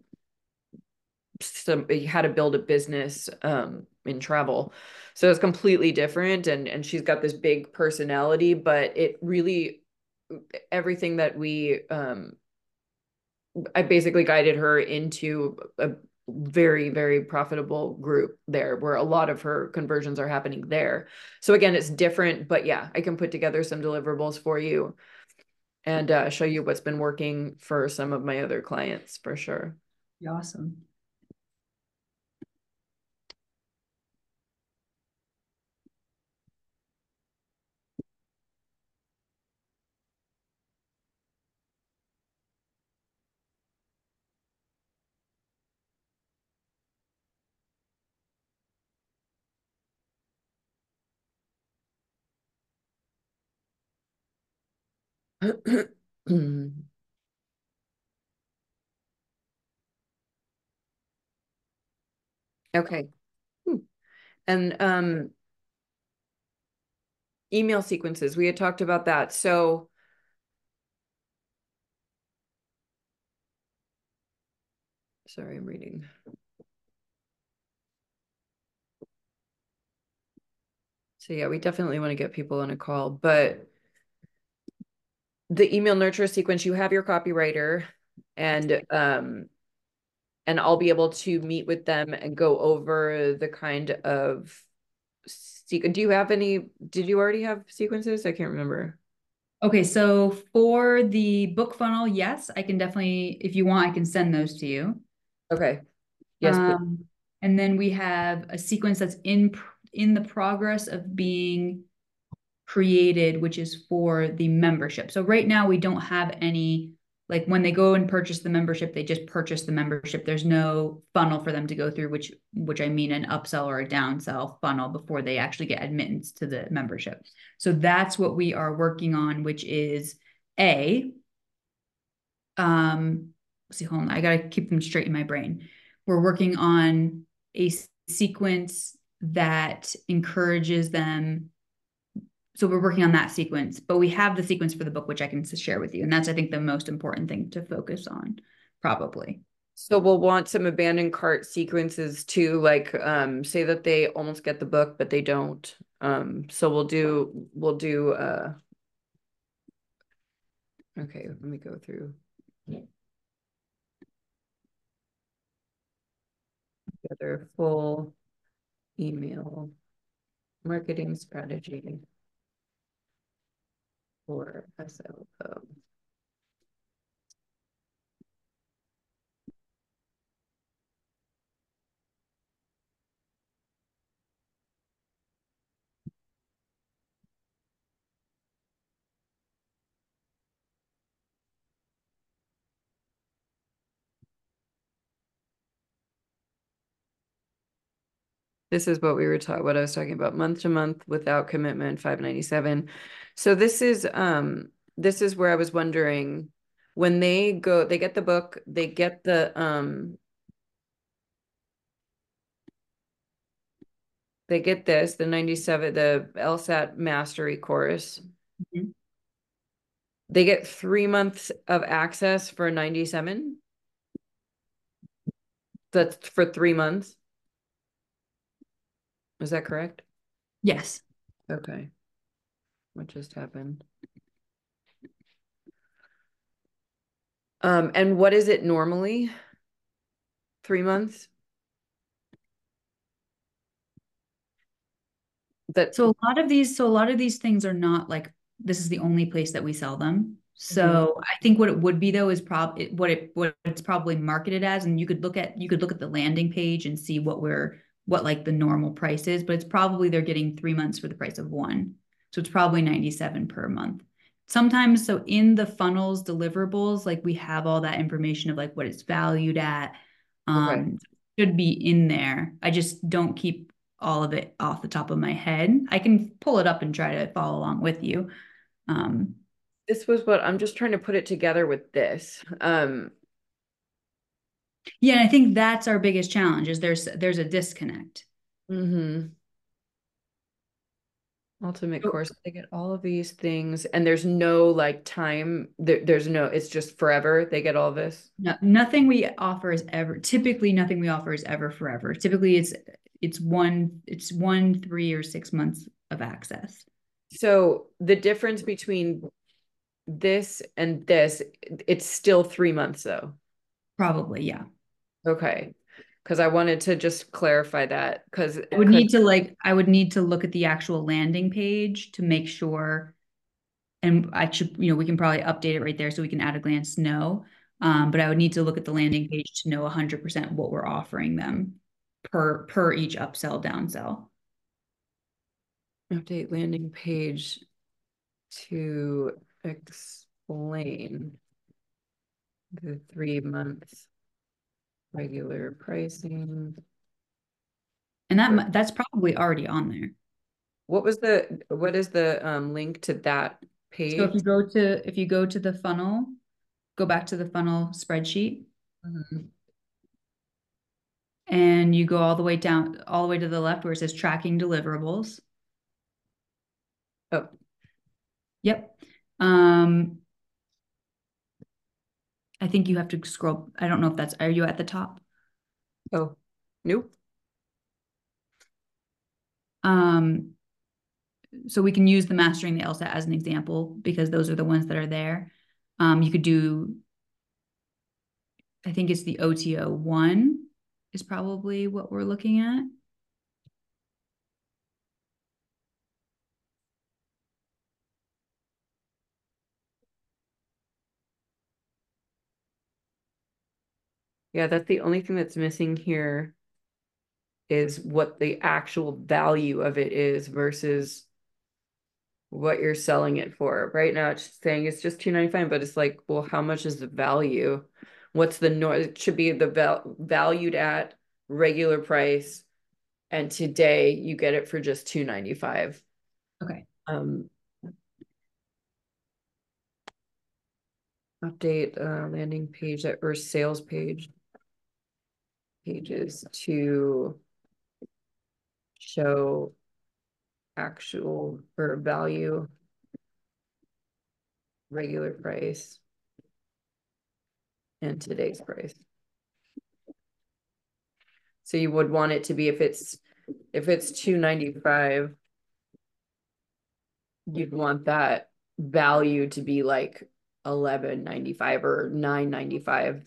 some how to build a business um in travel. So it's completely different and and she's got this big personality, but it really everything that we um I basically guided her into a very very profitable group there where a lot of her conversions are happening there. So again it's different but yeah i can put together some deliverables for you and uh, show you what's been working for some of my other clients for sure. Awesome okay. Hmm. And um email sequences, we had talked about that. So sorry, I'm reading. So yeah, we definitely want to get people on a call, but the email nurture sequence, you have your copywriter and um and I'll be able to meet with them and go over the kind of sequence. Do you have any? Did you already have sequences? I can't remember. Okay, so for the book funnel, yes, I can definitely, if you want, I can send those to you. Okay. Yes. Um, and then we have a sequence that's in in the progress of being created, which is for the membership. So right now we don't have any, like when they go and purchase the membership, they just purchase the membership. There's no funnel for them to go through, which which I mean an upsell or a downsell funnel before they actually get admittance to the membership. So that's what we are working on, which is a um see, hold on, I gotta keep them straight in my brain. We're working on a sequence that encourages them so we're working on that sequence, but we have the sequence for the book, which I can share with you. And that's, I think, the most important thing to focus on, probably. So we'll want some abandoned cart sequences too, like um, say that they almost get the book, but they don't. Um, so we'll do, we'll do, uh, okay, let me go through. Together full email marketing strategy for SEO. This is what we were taught, what I was talking about, month to month without commitment, five ninety-seven. So this is, um, this is where I was wondering, when they go, they get the book, they get the, um, they get this, the ninety-seven, the LSAT mastery course. Mhm. They get three months of access for ninety-seven. That's for three months. Is that correct? Yes. Okay. What just happened? Um, and what is it normally? Three months? That So a lot of these, so a lot of these things are not like this is the only place that we sell them. So I think what it would be though is prob what it what it's probably marketed as, and you could look at you could look at the landing page and see what we're what like the normal price is, but it's probably they're getting three months for the price of one. So it's probably 97 per month. Sometimes, so in the funnels deliverables, like we have all that information of like what it's valued at. Um, Okay. should be in there. I just don't keep all of it off the top of my head. I can pull it up and try to follow along with you. Um, this was what I'm just trying to put it together with this. Um, yeah, and I think that's our biggest challenge is there's there's a disconnect. mhm. Ultimate So- course, they get all of these things and there's no like time, there, there's no, it's just forever. They get all this. No, nothing we offer is ever typically nothing we offer is ever forever. Typically it's it's one it's one, three, or six months of access. So the difference between this and this, it's still three months though. Probably, yeah. Okay. because I wanted to just clarify that because I would need to like, I would need to look at the actual landing page to make sure. And I should, you know, we can probably update it right there so we can at a glance know. Um, but I would need to look at the landing page to know hundred percent what we're offering them per, per each upsell, downsell. update landing page to explain the three months regular pricing. And that, that's probably already on there. What was the, what is the um link to that page? So if you go to, if you go to the funnel, go back to the funnel spreadsheet Mhm. and you go all the way down, all the way to the left where it says tracking deliverables. Oh, Yep. Um, I think you have to scroll. I don't know if that's, are you at the top? oh, nope. Um, so we can use the mastering the LSAT as an example because those are the ones that are there. Um, you could do, I think it's the OTO one is probably what we're looking at. Yeah, that's the only thing that's missing here is what the actual value of it is versus what you're selling it for. Right now, it's saying it's just two ninety five, but it's like, well, how much is the value? What's the nor? It should be the val valued at regular price, and today you get it for just two ninety five. Okay. Um. Update uh landing page that or sales page. Pages to. Show. Actual or value. Regular price. And today's price. So you would want it to be if it's, if it's two ninety-five. You'd want that value to be like eleven ninety-five or nine ninety-five.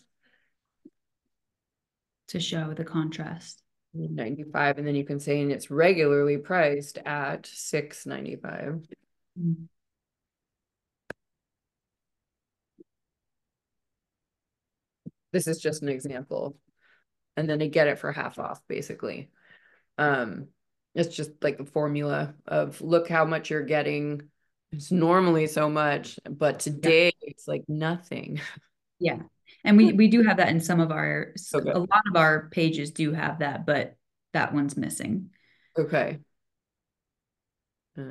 To show the contrast. 95 and then you can say and it's regularly priced at 695 this is just an example. And then they get it for half off basically. Um it's just like the formula of look how much you're getting. It's normally so much but today it's like nothing. Yeah. And we, we do have that in some of our, Okay. a lot of our pages do have that, but that one's missing. okay uh,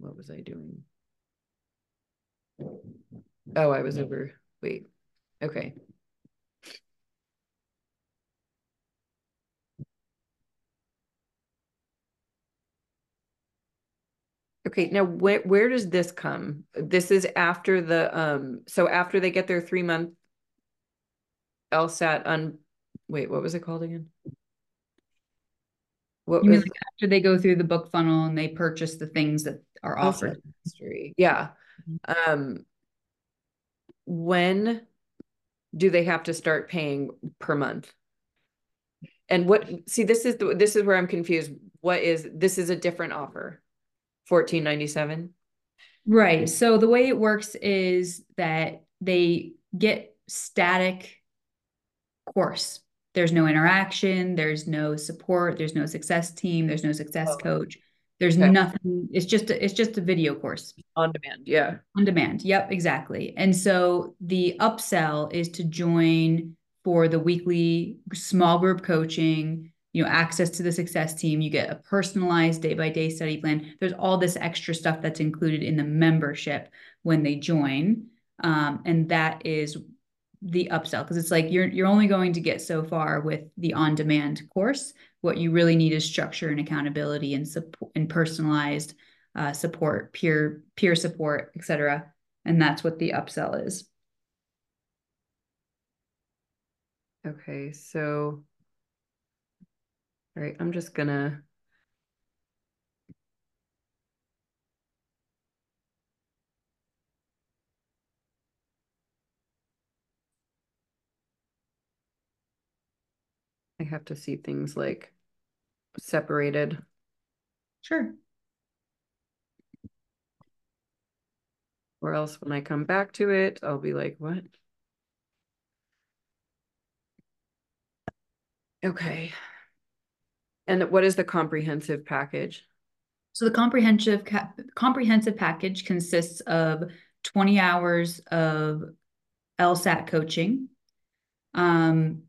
what was i doing oh i was over wait okay Okay, now where where does this come? This is after the um so after they get their three month LSAT un wait, what was it called again? What You mean was like after they go through the book funnel and they purchase the things that are LSAT offered? mastery? Yeah. Um when do they have to start paying per month? And what see this is the this is where I'm confused. What is this is a different offer? 1497? Right. So the way it works is that they get static course. There's no interaction, there's no support, there's no success team, there's no success Oh. coach. There's Okay. nothing. It's just a, it's just a video course. On demand, yeah. On demand. Yep, exactly. And so the upsell is to join for the weekly small group coaching, you know, access to the success team. You get a personalized day by day study plan. There's all this extra stuff that's included in the membership when they join. Um, and that is the upsell because it's like you're you're only going to get so far with the on demand course. What you really need is structure and accountability and support and personalized uh, support, peer peer support, etc. And that's what the upsell is. Okay, so. All right, I'm just gonna. I have to see things like separated. Sure. Or else when I come back to it, I'll be like, what? Okay. And what is the comprehensive package? So the comprehensive comprehensive package consists of 20 hours of LSAT coaching, um,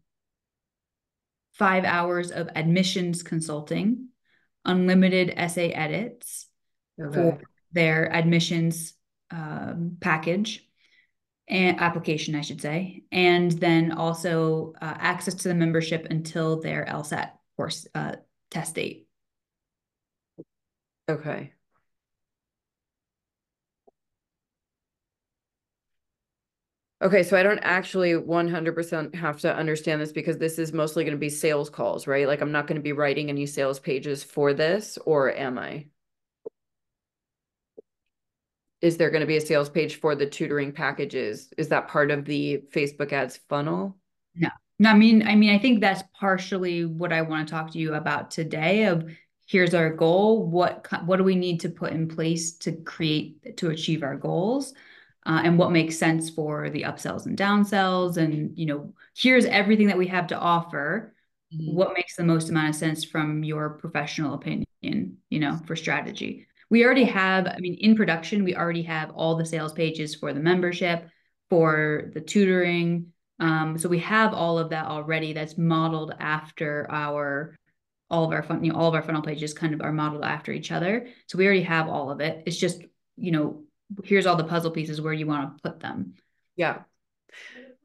five hours of admissions consulting, unlimited essay edits okay. for their admissions um, package and application, I should say, and then also uh, access to the membership until their LSAT course uh, test date. Okay. Okay, so I don't actually 100% have to understand this because this is mostly going to be sales calls, right? Like I'm not going to be writing any sales pages for this, or am I? Is there going to be a sales page for the tutoring packages? Is that part of the Facebook ads funnel? No. No, I mean, I mean, I think that's partially what I want to talk to you about today of here's our goal, what what do we need to put in place to create to achieve our goals? Uh, and what makes sense for the upsells and downsells and you know here's everything that we have to offer. Mm-hmm. what makes the most amount of sense from your professional opinion you know for strategy? We already have i mean in production we already have all the sales pages for the membership for the tutoring. Um, so we have all of that already that's modeled after our all of our fun you know all of our funnel pages kind of are modeled after each other. So we already have all of it. It's just you know here's all the puzzle pieces where you want to put them. Yeah.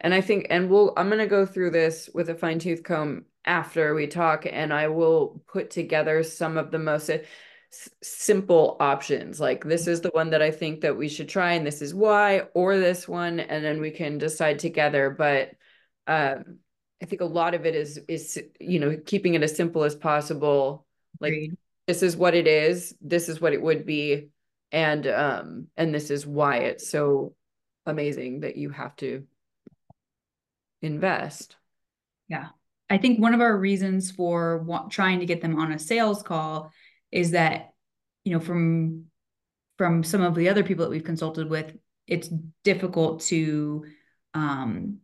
And I think, and we'll, I'm going to go through this with a fine tooth comb after we talk, and I will put together some of the most uh, simple options. Like this is the one that I think that we should try, and this is why, or this one, and then we can decide together. But um, I think a lot of it is, is, you know, keeping it as simple as possible. Like Agreed. this is what it is. This is what it would be and um and this is why it's so amazing that you have to invest. Yeah. I think one of our reasons for trying to get them on a sales call is that you know from from some of the other people that we've consulted with it's difficult to um,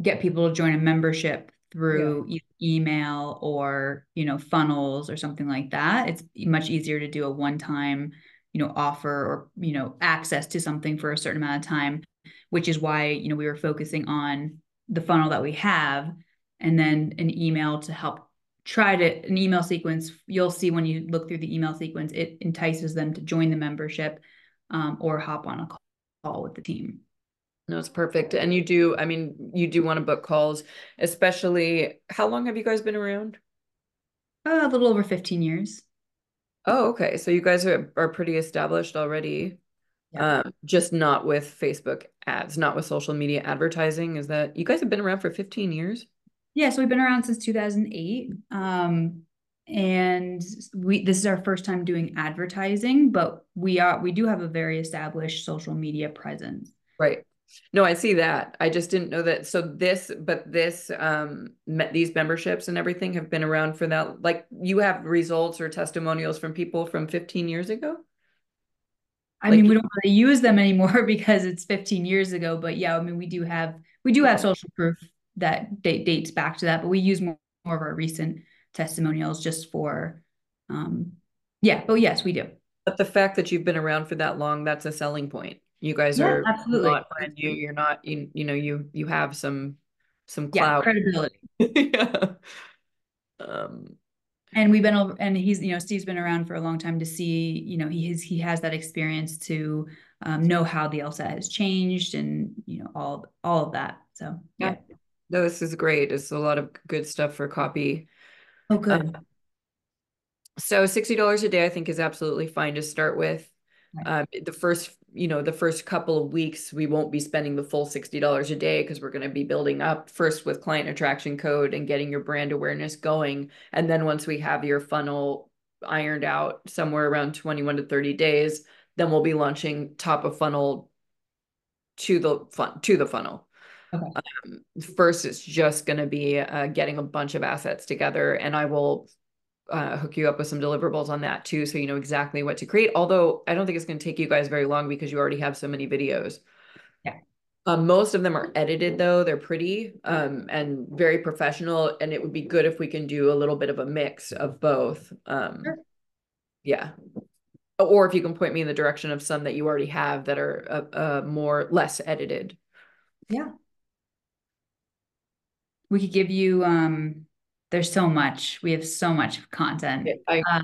get people to join a membership through yeah. email or you know funnels or something like that. It's much easier to do a one time you know offer or you know access to something for a certain amount of time which is why you know we were focusing on the funnel that we have and then an email to help try to an email sequence. You'll see when you look through the email sequence it entices them to join the membership um, or hop on a call with the team. No it's perfect. And you do i mean you do want to book calls especially how long have you guys been around? Uh, a little over 15 years Oh, okay. So you guys are, are pretty established already. Yeah. Um, just not with Facebook ads, not with social media advertising. Is that you guys have been around for 15 years? Yeah, so we've been around since 2008. Um, and we this is our first time doing advertising, but we are we do have a very established social media presence. Right. No, I see that. I just didn't know that. So this, but this, um, met these memberships and everything have been around for that. Like you have results or testimonials from people from 15 years ago. I like, mean, we don't really use them anymore because it's 15 years ago. But yeah, I mean, we do have we do have social proof that date dates back to that, but we use more, more of our recent testimonials just for, um, yeah. But yes, we do. But the fact that you've been around for that long, that's a selling point. You guys yeah, are absolutely. not brand new. You're not you, you know you you have some some cloud yeah, credibility. yeah. Um and we've been and he's you know Steve's been around for a long time to see you know he has he has that experience to um, know how the LSAT has changed and you know all all of that so yeah, yeah. no this is great it's a lot of good stuff for copy oh good um, so $60 a day I think is absolutely fine to start with Right. Um, the first, you know, the first couple of weeks, we won't be spending the full $60 a day because we're going to be building up first with client attraction code and getting your brand awareness going. And then once we have your funnel ironed out somewhere around 21 to 30 days, then we'll be launching top of funnel to the fun to the funnel. Okay. Um, first, it's just going to be uh, getting a bunch of assets together, and I will uh, hook you up with some deliverables on that too, so you know exactly what to create. Although I don't think it's going to take you guys very long because you already have so many videos. Yeah. Um, most of them are edited though; they're pretty um, and very professional, and it would be good if we can do a little bit of a mix of both. Um, Sure. Yeah. Or if you can point me in the direction of some that you already have that are uh, uh more less edited. Yeah. We could give you, um, there's so much, we have so much content. I, Uh,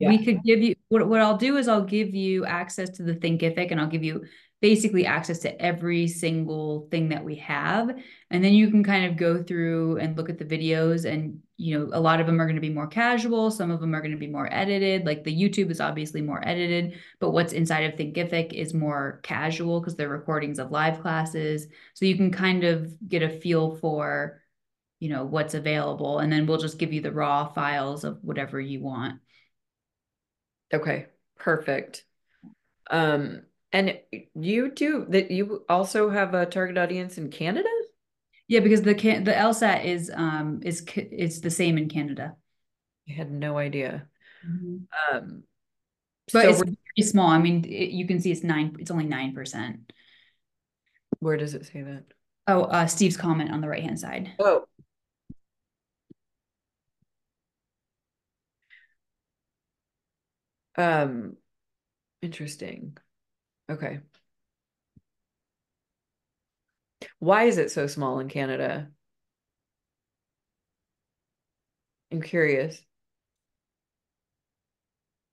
Yeah. We could give you, what, what I'll do is I'll give you access to the Thinkific and I'll give you basically access to every single thing that we have. And then you can kind of go through and look at the videos and, you know, a lot of them are going to be more casual. Some of them are going to be more edited. Like the YouTube is obviously more edited, but what's inside of Thinkific is more casual because they're recordings of live classes. So you can kind of get a feel for, you know, what's available. And then we'll just give you the raw files of whatever you want. Okay, perfect. Um, and you do that you also have a target audience in Canada? Yeah, because the can the LSAT is um is it's the same in Canada. I had no idea. Mhm. Um, But so it's pretty small. I mean, it, you can see it's nine. It's only nine percent. where does it say that? Oh, uh, Steve's comment on the right hand side. Oh. Um, interesting. Okay. Why is it so small in Canada? I'm curious.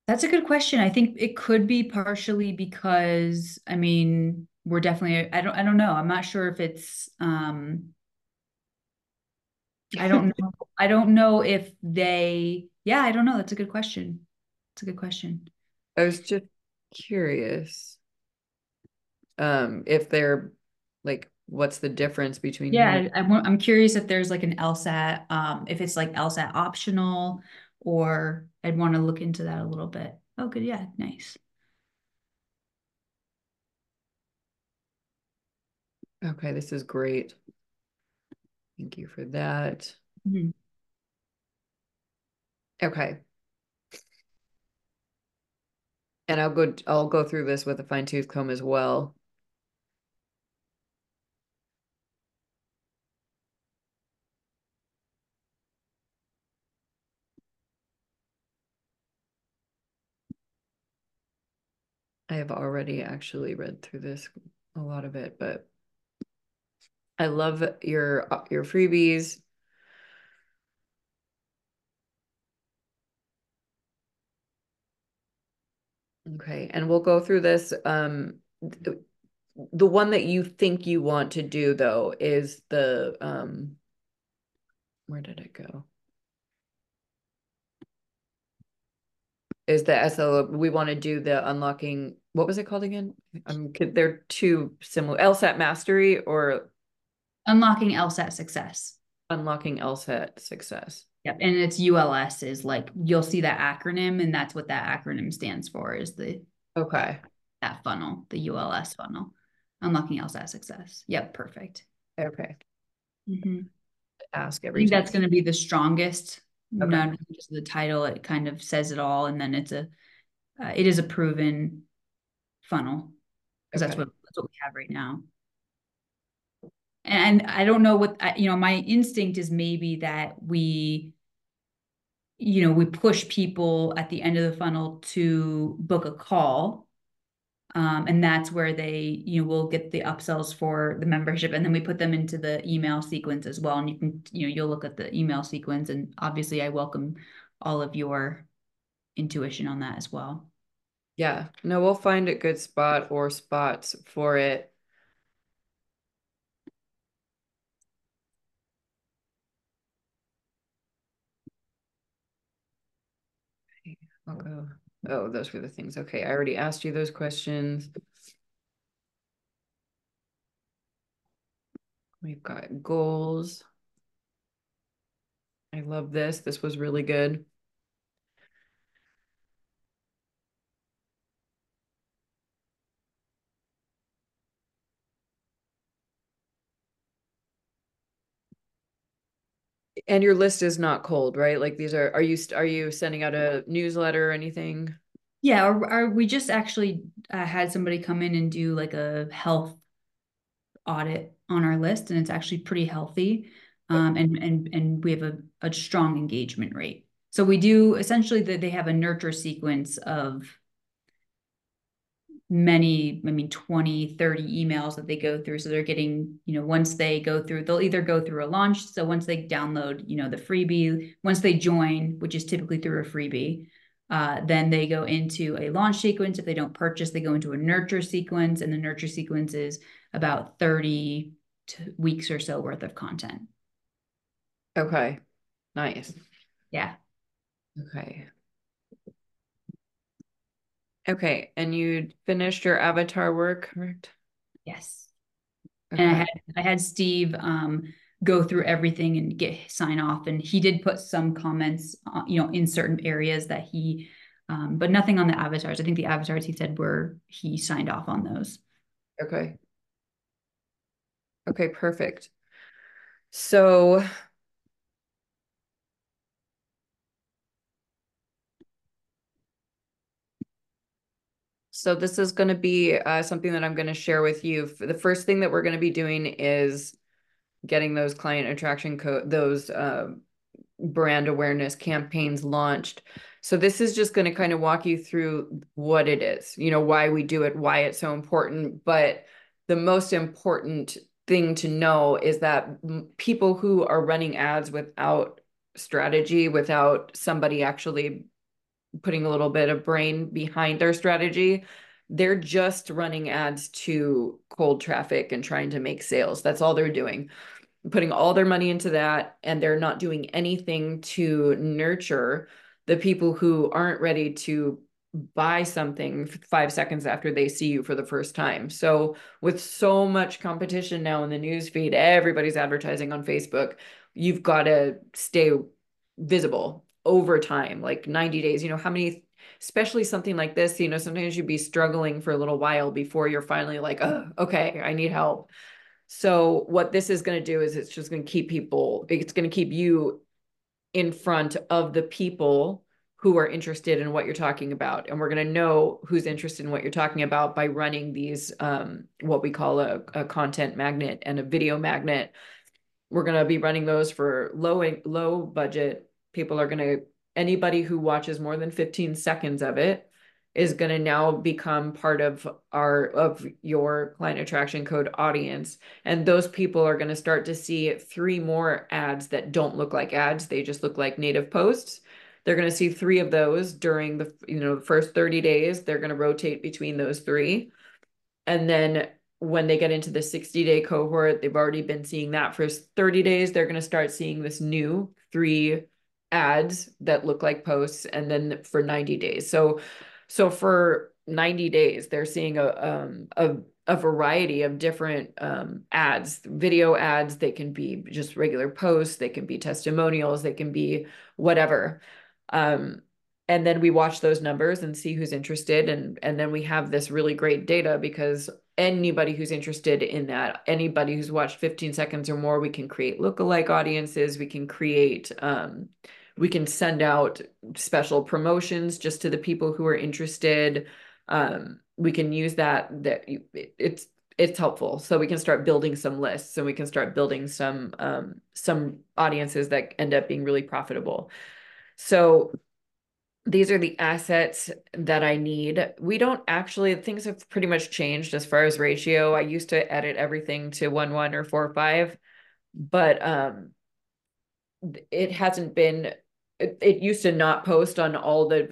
That's a good question. I think it could be partially because I mean we're definitely. I don't. I don't know. I'm not sure if it's. um I don't know. I don't know if they. Yeah, I don't know. That's a good question. It's a good question. I was just curious. Um, if they're like, what's the difference between Yeah, I, I'm, I'm curious if there's like an LSAT, um, if it's like LSAT optional, or I'd want to look into that a little bit. Oh, good. Yeah, nice. Okay, this is great. Thank you for that. Mhm. Okay. And I'll go I'll go through this with a fine tooth comb as well. I have already actually read through this a lot of it, but I love your your freebies. Okay, and we'll go through this. Um, th- the one that you think you want to do though is the um, where did it go? Is the SL we want to do the unlocking what was it called again? Um, they're two similar LSAT mastery or Unlocking LSAT success. unlocking LSAT success. Yep. And it's ULS is like, you'll see that acronym, and that's what that acronym stands for is the Okay. that funnel, the ULS funnel. Unlocking LSAT success. Yep, perfect. Okay. Mhm. Ask I think time. that's going to be the strongest. Okay. Not just the title; it kind of says it all, and then it's a, uh, it is a proven funnel because that's what that's what we have right now. And I don't know what I- you know. My instinct is maybe that we, you know, we push people at the end of the funnel to book a call. Um, and that's where they, you know, will get the upsells for the membership, and then we put them into the email sequence as well. And you can, you know, you'll look at the email sequence, and obviously, I welcome all of your intuition on that as well. Yeah. No, we'll find a good spot or spots for it. I'll go. Oh, those were the things. Okay, I already asked you those questions. We've got goals. I love this. This was really good. And your list is not cold, right? Like these are, are you, are you sending out a newsletter or anything? Yeah, or, or we just actually uh, had somebody come in and do like a health audit on our list, and it's actually pretty healthy. Um, and and and we have a, a strong engagement rate. So we do essentially that they have a nurture sequence of many, I mean, 20, 30 emails that they go through. So they're getting, you know, once they go through, they'll either go through a launch. So once they download, you know, the freebie, once they join, which is typically through a freebie, uh, then they go into a launch sequence. If they don't purchase, they go into a nurture sequence, and the nurture sequence is about 30 weeks or so worth of content. Okay, nice. Yeah. Okay. Okay, and you finished your avatar work, correct? Yes. And I had I had Steve um, go through everything and get sign off, and he did put some comments, uh, you know, in certain areas that he, um, but nothing on the avatars. I think the avatars he said were he signed off on those. Okay. Okay, perfect. So So this is going to be uh, something that I'm going to share with you. The first thing that we're going to be doing is getting those client attraction code, those uh, brand awareness campaigns launched. So this is just going to kind of walk you through what it is, you know, why we do it, why it's so important. But the most important thing to know is that people who are running ads without strategy, without somebody actually putting a little bit of brain behind their strategy, they're just running ads to cold traffic and trying to make sales. That's all they're doing. Putting all their money into that, and they're not doing anything to nurture the people who aren't ready to buy something five seconds after they see you for the first time. So, with so much competition now in the newsfeed, everybody's advertising on Facebook. You've got to stay visible over time, like 90 days. You know, how many, especially something like this, you know, sometimes you'd be struggling for a little while before you're finally like, oh, okay, I need help. So, what this is going to do is it's just going to keep people, it's going to keep you in front of the people who are interested in what you're talking about. And we're going to know who's interested in what you're talking about by running these, um, what we call a, a content magnet and a video magnet. We're going to be running those for low, low budget. People are going to, anybody who watches more than 15 seconds of it is going to now become part of our of your client attraction code audience. And those people are going to start to see three more ads that don't look like ads. They just look like native posts. They're going to see three of those during the you know the first 30 days. They're going to rotate between those three. And then when they get into the 60 day cohort they've already been seeing that for 30 days. They're going to start seeing this new three ads that look like posts and then for 90 days so so for 90 days, they're seeing a um, a, a variety of different um, ads, video ads. They can be just regular posts. They can be testimonials. They can be whatever. Um, and then we watch those numbers and see who's interested. And and then we have this really great data because anybody who's interested in that, anybody who's watched 15 seconds or more, we can create lookalike audiences. We can create um, we can send out special promotions just to the people who are interested um, we can use that that it's it's helpful so we can start building some lists and we can start building some um, some audiences that end up being really profitable so these are the assets that I need. We don't actually, things have pretty much changed as far as ratio. I used to edit everything to one, one or four, five, but um, it hasn't been it, it used to not post on all the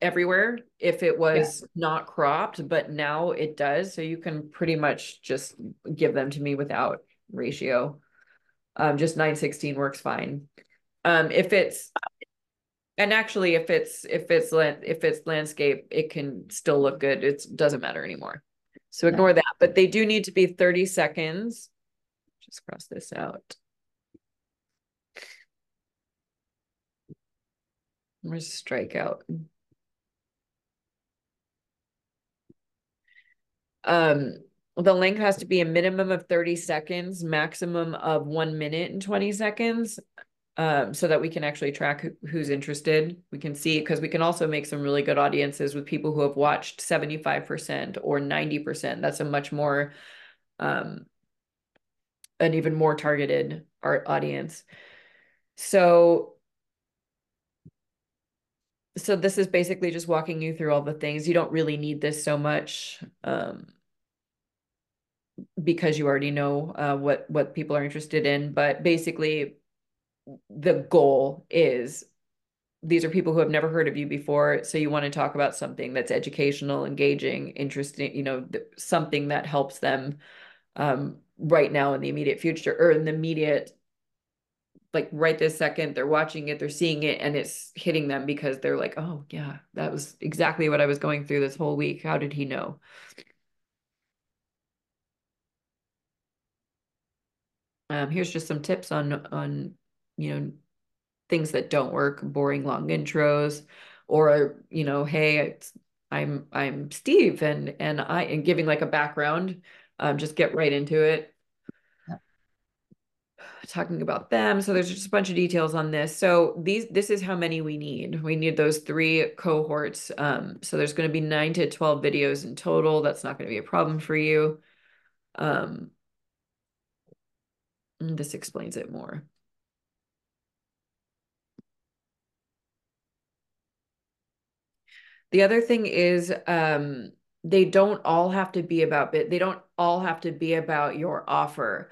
everywhere if it was yeah. not cropped, but now it does. So you can pretty much just give them to me without ratio. Um, just 916 works fine. Um, if it's and actually if it's if it's if it's landscape, it can still look good. It doesn't matter anymore. So ignore yeah. that. But they do need to be 30 seconds. Just cross this out. Where's strikeout? Um, the length has to be a minimum of 30 seconds, maximum of one minute and 20 seconds. um, so that we can actually track who, who's interested. We can see because we can also make some really good audiences with people who have watched 75% or 90%. That's a much more um, an even more targeted art audience. So so this is basically just walking you through all the things. You don't really need this so much um, because you already know uh, what what people are interested in. But basically, the goal is these are people who have never heard of you before. So you want to talk about something that's educational, engaging, interesting. You know, something that helps them um, right now in the immediate future or in the immediate like right this second they're watching it they're seeing it and it's hitting them because they're like oh yeah that was exactly what i was going through this whole week. How did he know? Um, here's just some tips on on you know things that don't work boring long intros or you know hey i'm i'm steve and and i and giving like a background um, just get right into it talking about them. So there's just a bunch of details on this. So these this is how many we need. We need those three cohorts. Um, so there's going to be nine to 12 videos in total. That's not going to be a problem for you. Um, this explains it more. The other thing is um, they don't all have to be about bit. They don't all have to be about your offer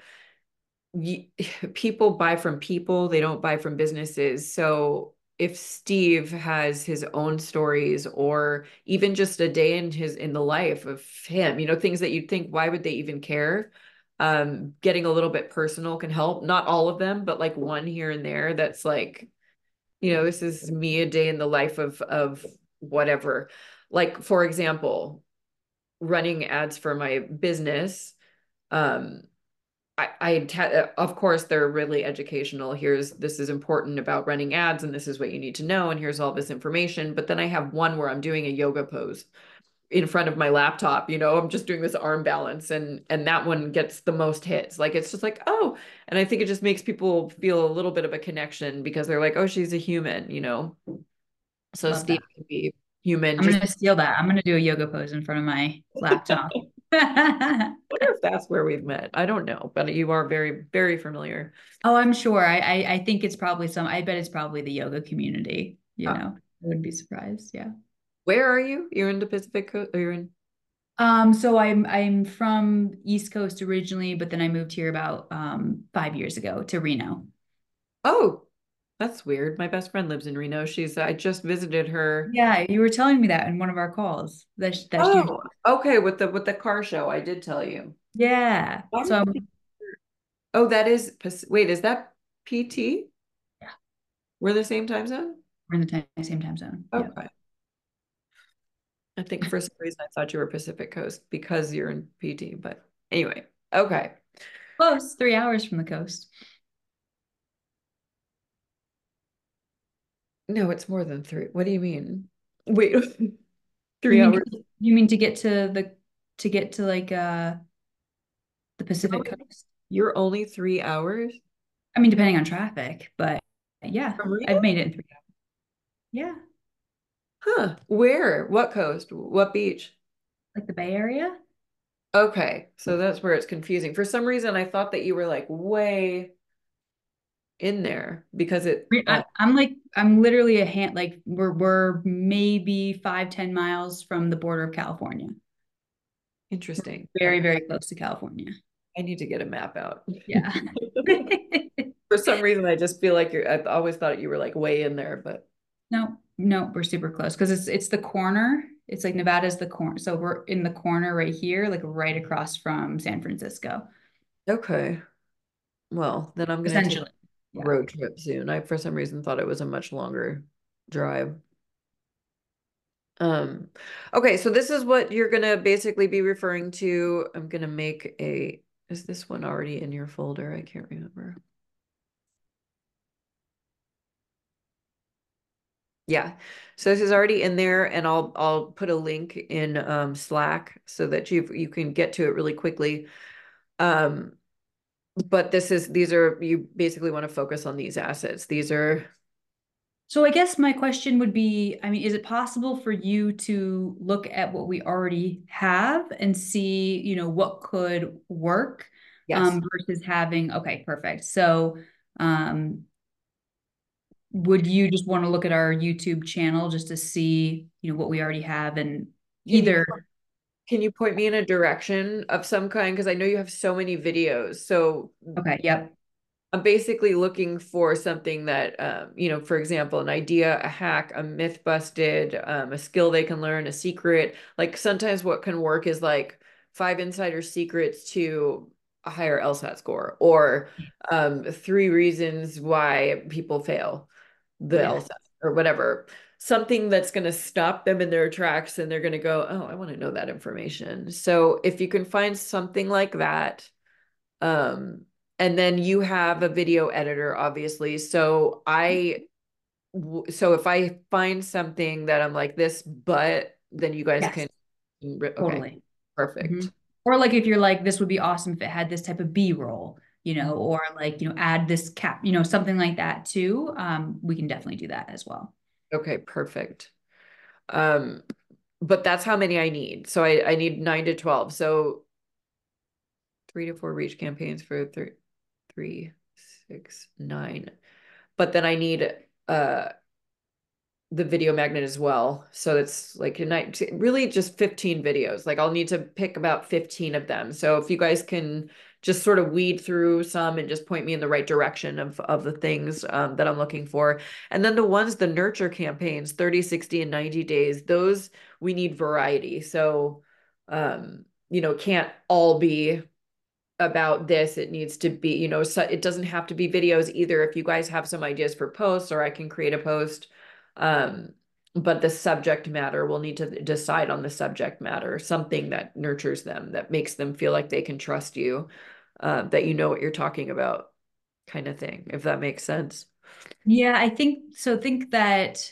people buy from people, they don't buy from businesses. So if Steve has his own stories or even just a day in his in the life of him, you know, things that you'd think why would they even care? Um, getting a little bit personal can help. Not all of them, but like one here and there that's like, you know, this is me a day in the life of of whatever. Like for example, running ads for my business um I, I uh, of course they're really educational. Here's this is important about running ads, and this is what you need to know, and here's all this information. But then I have one where I'm doing a yoga pose in front of my laptop. You know, I'm just doing this arm balance, and and that one gets the most hits. Like it's just like oh, and I think it just makes people feel a little bit of a connection because they're like oh she's a human, you know. So Love Steve that. can be human. I'm just- gonna steal that. I'm gonna do a yoga pose in front of my laptop. wonder if that's where we've met. I don't know, but you are very, very familiar. Oh, I'm sure. I, I, I think it's probably some. I bet it's probably the yoga community. You ah. know, I wouldn't be surprised. Yeah. Where are you? You're in the Pacific Coast. You're in. Um, so I'm I'm from East Coast originally, but then I moved here about um five years ago to Reno. Oh, that's weird. My best friend lives in Reno. She's I just visited her. Yeah, you were telling me that in one of our calls. That, that oh, she... okay. With the with the car show, I did tell you. Yeah. So Oh, that is wait, is that PT? Yeah. We're the same time zone? We're in the time, same time zone. Okay. Yep. I think for some reason I thought you were Pacific Coast because you're in PT, but anyway, okay. Close, three hours from the coast. No, it's more than three. What do you mean? Wait, three hours. You mean to get to the to get to like uh the Pacific oh, Coast? You're only three hours? I mean, depending on traffic, but yeah, I've made it in three hours. Yeah. Huh. Where? What coast? What beach? Like the Bay Area? Okay. So that's where it's confusing. For some reason, I thought that you were like way in there because it I, am like i'm literally a hand like we're we're maybe five ten miles from the border of california. Interesting. We're very very close to california. I need to get a map out. Yeah. For some reason i just feel like you're i always thought you were like way in there but no no we're super close because it's it's the corner. It's like nevada's the corner so we're in the corner right here like right across from san francisco. Okay. Well then i'm gonna essentially yeah. road trip soon. I for some reason thought it was a much longer drive. Um okay, so this is what you're going to basically be referring to. I'm going to make a is this one already in your folder? I can't remember. Yeah. So this is already in there and I'll I'll put a link in um Slack so that you you can get to it really quickly. Um but this is these are you basically want to focus on these assets. These are So I guess my question would be, I mean, is it possible for you to look at what we already have and see, you know, what could work? yes. Um, versus having, okay, perfect. So, um, would you just want to look at our YouTube channel just to see, you know, what we already have and either, Can you point me in a direction of some kind? Because I know you have so many videos. So okay, yep, I'm basically looking for something that, um, you know, for example, an idea, a hack, a myth busted, um, a skill they can learn, a secret. Like sometimes what can work is like five insider secrets to a higher LSAT score or um, three reasons why people fail the Yeah. LSAT or whatever. Something that's going to stop them in their tracks and they're going to go, oh, I want to know that information. So if you can find something like that, um, and then you have a video editor, obviously. So I, so if I find something that I'm like this, but then you guys Yes. can, okay, totally. perfect. Mhm. Or like if you're like, this would be awesome if it had this type of B-roll, you know, or like, you know, add this cap, you know, something like that too. Um, we can definitely do that as well. Okay, perfect. Um, but that's how many I need. So I, I need nine to 12. So three to four reach campaigns for three, three, six, nine. But then I need, uh, the video magnet as well. So it's like a night, really just 15 videos. Like I'll need to pick about 15 of them. So if you guys can just sort of weed through some and just point me in the right direction of, of the things um, that I'm looking for. And then the ones, the nurture campaigns, 30, 60, and 90 days, those we need variety. So, um, you know, can't all be about this. It needs to be, you know, so it doesn't have to be videos either. If you guys have some ideas for posts or I can create a post, um, but the subject matter, we'll need to decide on the subject matter, something that nurtures them, that makes them feel like they can trust you, uh, that you know what you're talking about, kind of thing, if that makes sense. Yeah, I think so. Think that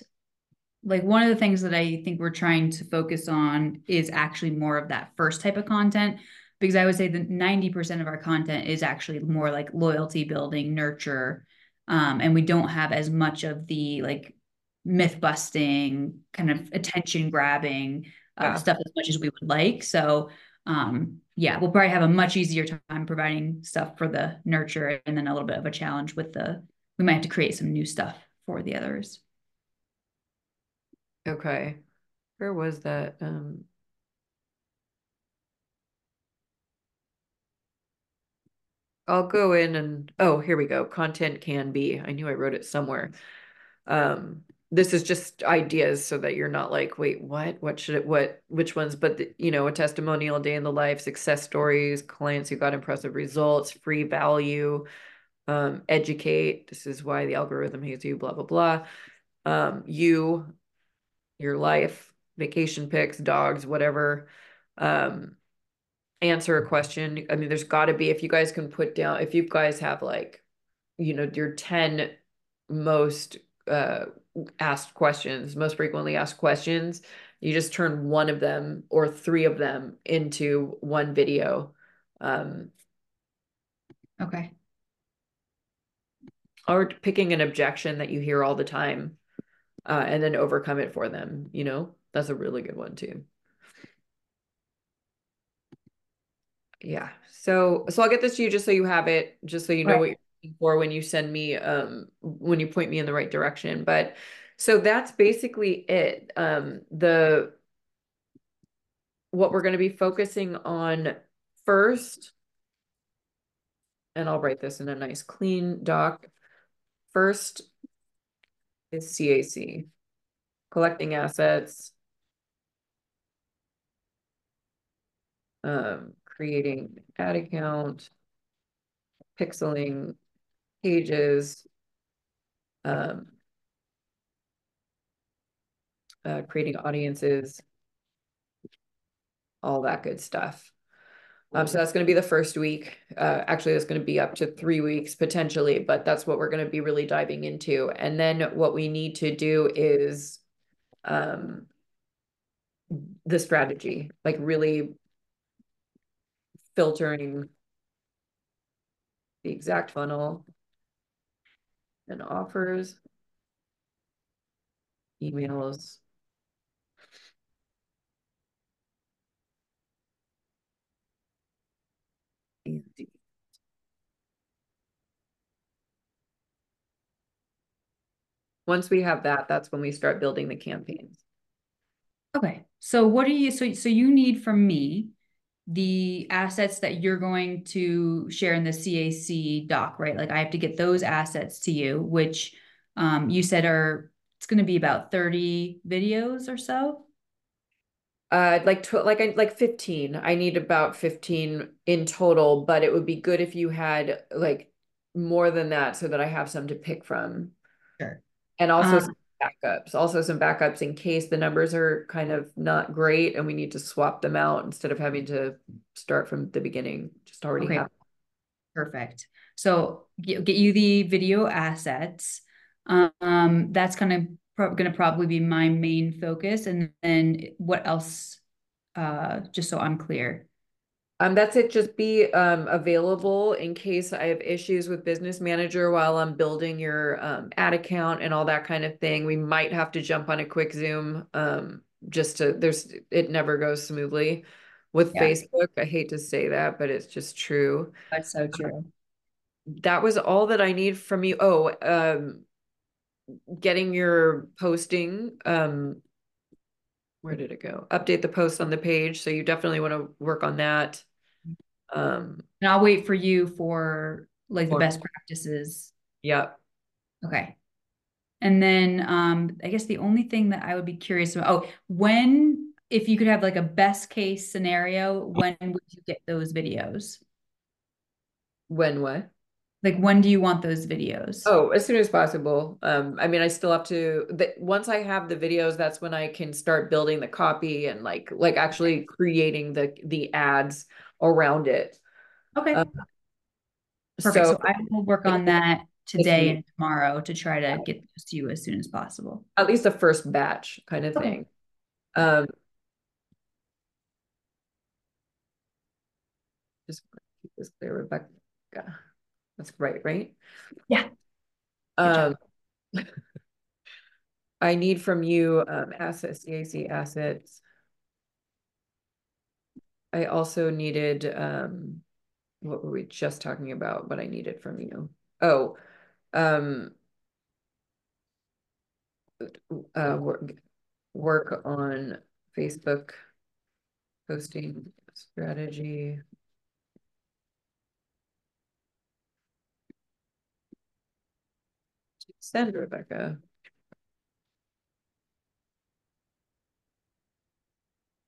like one of the things that I think we're trying to focus on is actually more of that first type of content because I would say that 90% of our content is actually more like loyalty building, nurture. Um, and we don't have as much of the like myth busting, kind of attention grabbing uh, Yeah. stuff as much as we would like. So, um, yeah, we'll probably have a much easier time providing stuff for the nurture and then a little bit of a challenge with the, we might have to create some new stuff for the others. Okay. Where was that? Um, I'll go in and, oh, here we go. Content can be. I knew I wrote it somewhere. Um, this is just ideas so that you're not like, wait, what? What should it, what, which ones? But, the- you know, a testimonial, day in the life, success stories, clients who got impressive results, free value, um, educate. This is why the algorithm hates you, blah, blah, blah. Um, you, your life, vacation pics, dogs, whatever. Um, answer a question. I mean, there's got to be, if you guys can put down, if you guys have like, you know, your 10 most uh asked questions, most frequently asked questions, you just turn one of them or three of them into one video. Um, Okay. or picking an objection that you hear all the time, uh, and then overcome it for them, you know? That's a really good one too. Yeah. So so I'll get this to you just so you have it, just so you know Right. what you're for when you send me um when you point me in the right direction. But so that's basically it. Um the what we're going to be focusing on first, and I'll write this in a nice clean doc. First is CAC, collecting assets, um, creating ad account, pixeling pages, um, uh, creating audiences, all that good stuff. Um, so that's going to be the first week. Uh, actually, that's going to be up to three weeks potentially, but that's what we're going to be really diving into. And then what we need to do is um, the strategy, like really filtering the exact funnel. And offers. Emails. Indeed. Once we have that, that's when we start building the campaigns. Okay, so what do you, so, so you need from me the assets that you're going to share in the CAC doc, right? Like I have to get those assets to you, which um, you said are, it's going to be about 30 videos or so. Uh, like tw- like I like 15. I need about 15 in total, but it would be good if you had like more than that so that I have some to pick from. Sure. And also Um, some backups, also some backups in case the numbers are kind of not great and we need to swap them out instead of having to start from the beginning, just already Okay. have. Perfect. So get, you the video assets. Um, that's kind of pro- going to probably be my main focus. And then what else? Uh, just so I'm clear. Um, that's it. Just be um available in case I have issues with Business Manager while I'm building your um ad account and all that kind of thing. We might have to jump on a quick Zoom um just to there's it never goes smoothly with Yeah. Facebook. I hate to say that, but it's just true. That's so true. That was all that I need from you. Oh, um getting your posting um where did it go? Update the post on the page. So you definitely want to work on that. Um And I'll wait for you for like the best practices. Yep. Okay. And then um I guess the only thing that I would be curious about, oh, when if you could have like a best case scenario, when would you get those videos? When what? Like when do you want those videos? Oh, as soon as possible. Um, I mean, I still have to, the, once I have the videos, that's when I can start building the copy and like, like actually creating the, the ads around it. Okay. um, Perfect. So So I will work on that today and tomorrow to try to get those to you as soon as possible. at least the first batch kind of Okay. thing. Um. Just keep this clear, Rebecca. That's right, right? Yeah. Um. I need from you, um, assets, CAC assets. I also needed, um, what were we just talking about? What I needed from you? Oh, um. Uh, work, work on Facebook posting strategy. Send Rebecca.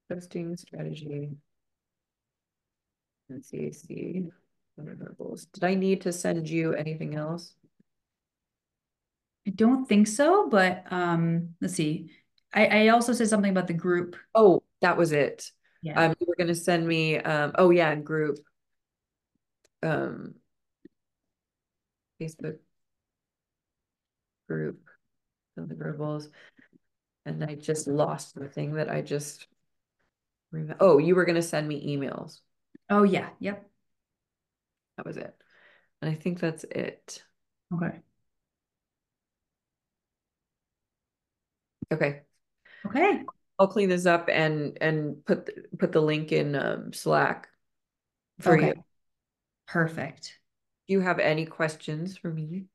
Posting strategy. And CAC. deliverables. Did I need to send you anything else? I don't think so, but um, let's see. I, I also said something about the group. Oh, that was it. Yeah. Um, you were gonna send me, um, oh yeah, group. Um. Facebook. Group. Deliverables. And I just lost the thing that I just. remem- Oh, you were gonna send me emails. Oh, yeah. Yep. That was it. And I think that's it. Okay. Okay, Okay. I'll clean this up and, and put, the- put the link in, um, Slack. For you. Perfect. Do you have any questions for me?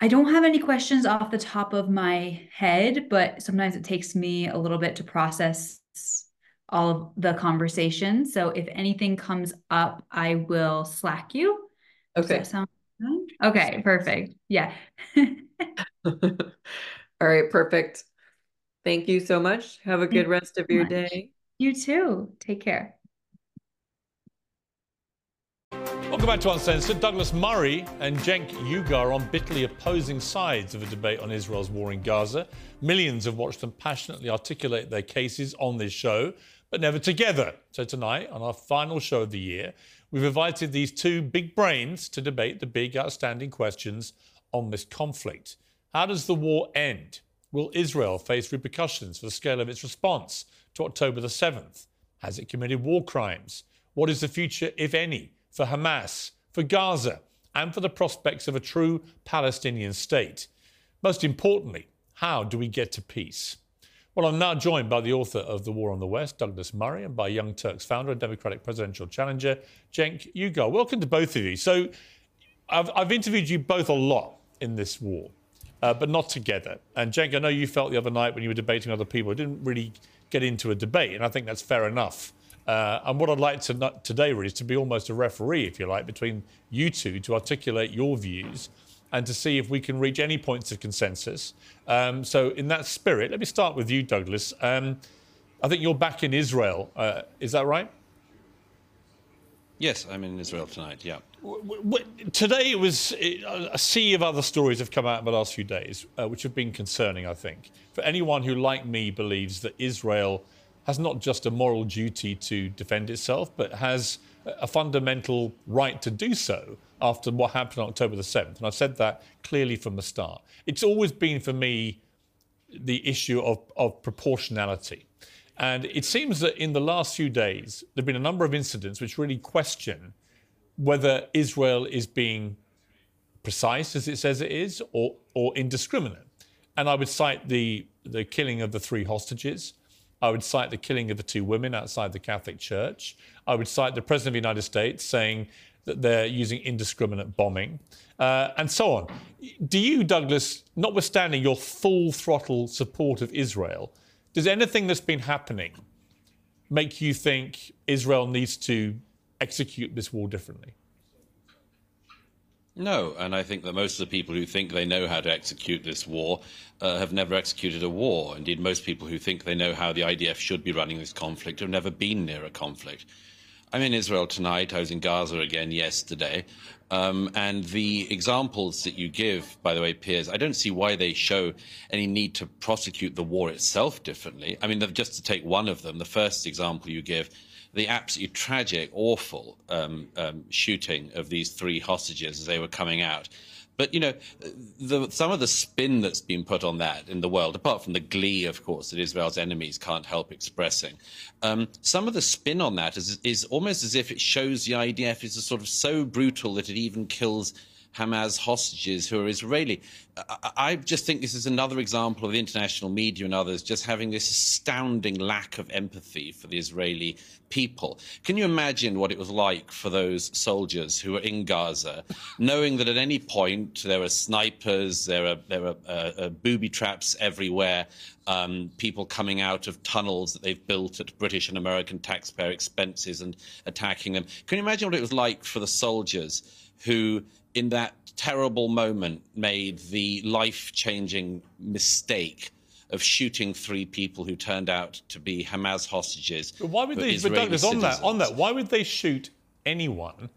I don't have any questions off the top of my head, but sometimes it takes me a little bit to process all of the conversation. So if anything comes up, I will Slack you. Okay. sound? Okay, perfect. Yeah. All right, perfect. Thank you so much. Have a good you rest of your much. day. You too. Take care. Welcome back to Uncensored. Douglas Murray and Cenk Uygur are on bitterly opposing sides of a debate on Israel's war in Gaza. Millions have watched them passionately articulate their cases on this show, but never together. So tonight, on our final show of the year, we've invited these two big brains to debate the big outstanding questions on this conflict. How does the war end? Will Israel face repercussions for the scale of its response to October the 7th? Has it committed war crimes? What is the future, if any, for Hamas, for Gaza and for the prospects of a true Palestinian state? Most importantly, how do we get to peace? Well, I'm now joined by the author of The War on the West, Douglas Murray, and by Young Turks founder and Democratic presidential challenger, Cenk Uygur. Welcome to both of you. So, I've, I've interviewed you both a lot in this war, uh, but not together. And Cenk, I know you felt the other night when you were debating other people, it didn't really get into a debate, and I think that's fair enough. Uh, and what I'd like to today really is to be almost a referee, if you like, between you two to articulate your views and to see if we can reach any points of consensus. Um, so, in that spirit, let me start with you, Douglas. Um, I think you're back in Israel. Uh, is that right? Yes, I'm in Israel tonight. Yeah. Today it was a sea of other stories have come out in the last few days, uh, which have been concerning. I think for anyone who, like me, believes that Israel has not just a moral duty to defend itself, but has a fundamental right to do so after what happened on October the 7th. And I've said that clearly from the start. It's always been for me the issue of, of proportionality. And it seems that in the last few days, there have been a number of incidents which really question whether Israel is being precise, as it says it is, or, or indiscriminate. And I would cite the, the killing of the three hostages. I would cite the killing of the two women outside the Catholic Church. I would cite the President of the United States saying that they're using indiscriminate bombing, uh, and so on. Do you, Douglas, notwithstanding your full throttle support of Israel, does anything that's been happening make you think Israel needs to execute this war differently? No, and I think that most of the people who think they know how to execute this war uh, have never executed a war. Indeed, most people who think they know how the IDF should be running this conflict have never been near a conflict. I'm in Israel tonight. I was in Gaza again yesterday. Um, and the examples that you give, by the way, Piers, I don't see why they show any need to prosecute the war itself differently. I mean, just to take one of them, the first example you give, the absolutely tragic, awful um, um, shooting of these three hostages as they were coming out. But you know, the, some of the spin that's been put on that in the world, apart from the glee, of course, that Israel's enemies can't help expressing, um, some of the spin on that is, is almost as if it shows the IDF is sort of so brutal that it even kills Hamas hostages who are Israeli. I, I just think this is another example of the international media and others just having this astounding lack of empathy for the Israeli people. Can you imagine what it was like for those soldiers who were in Gaza, knowing that at any point there are snipers, there are there are uh, uh, booby traps everywhere, um, people coming out of tunnels that they've built at British and American taxpayer expenses and attacking them? Can you imagine what it was like for the soldiers who in that terrible moment made the life changing mistake of shooting three people who turned out to be Hamas hostages. But why would they, but on that, on that, why would they shoot anyone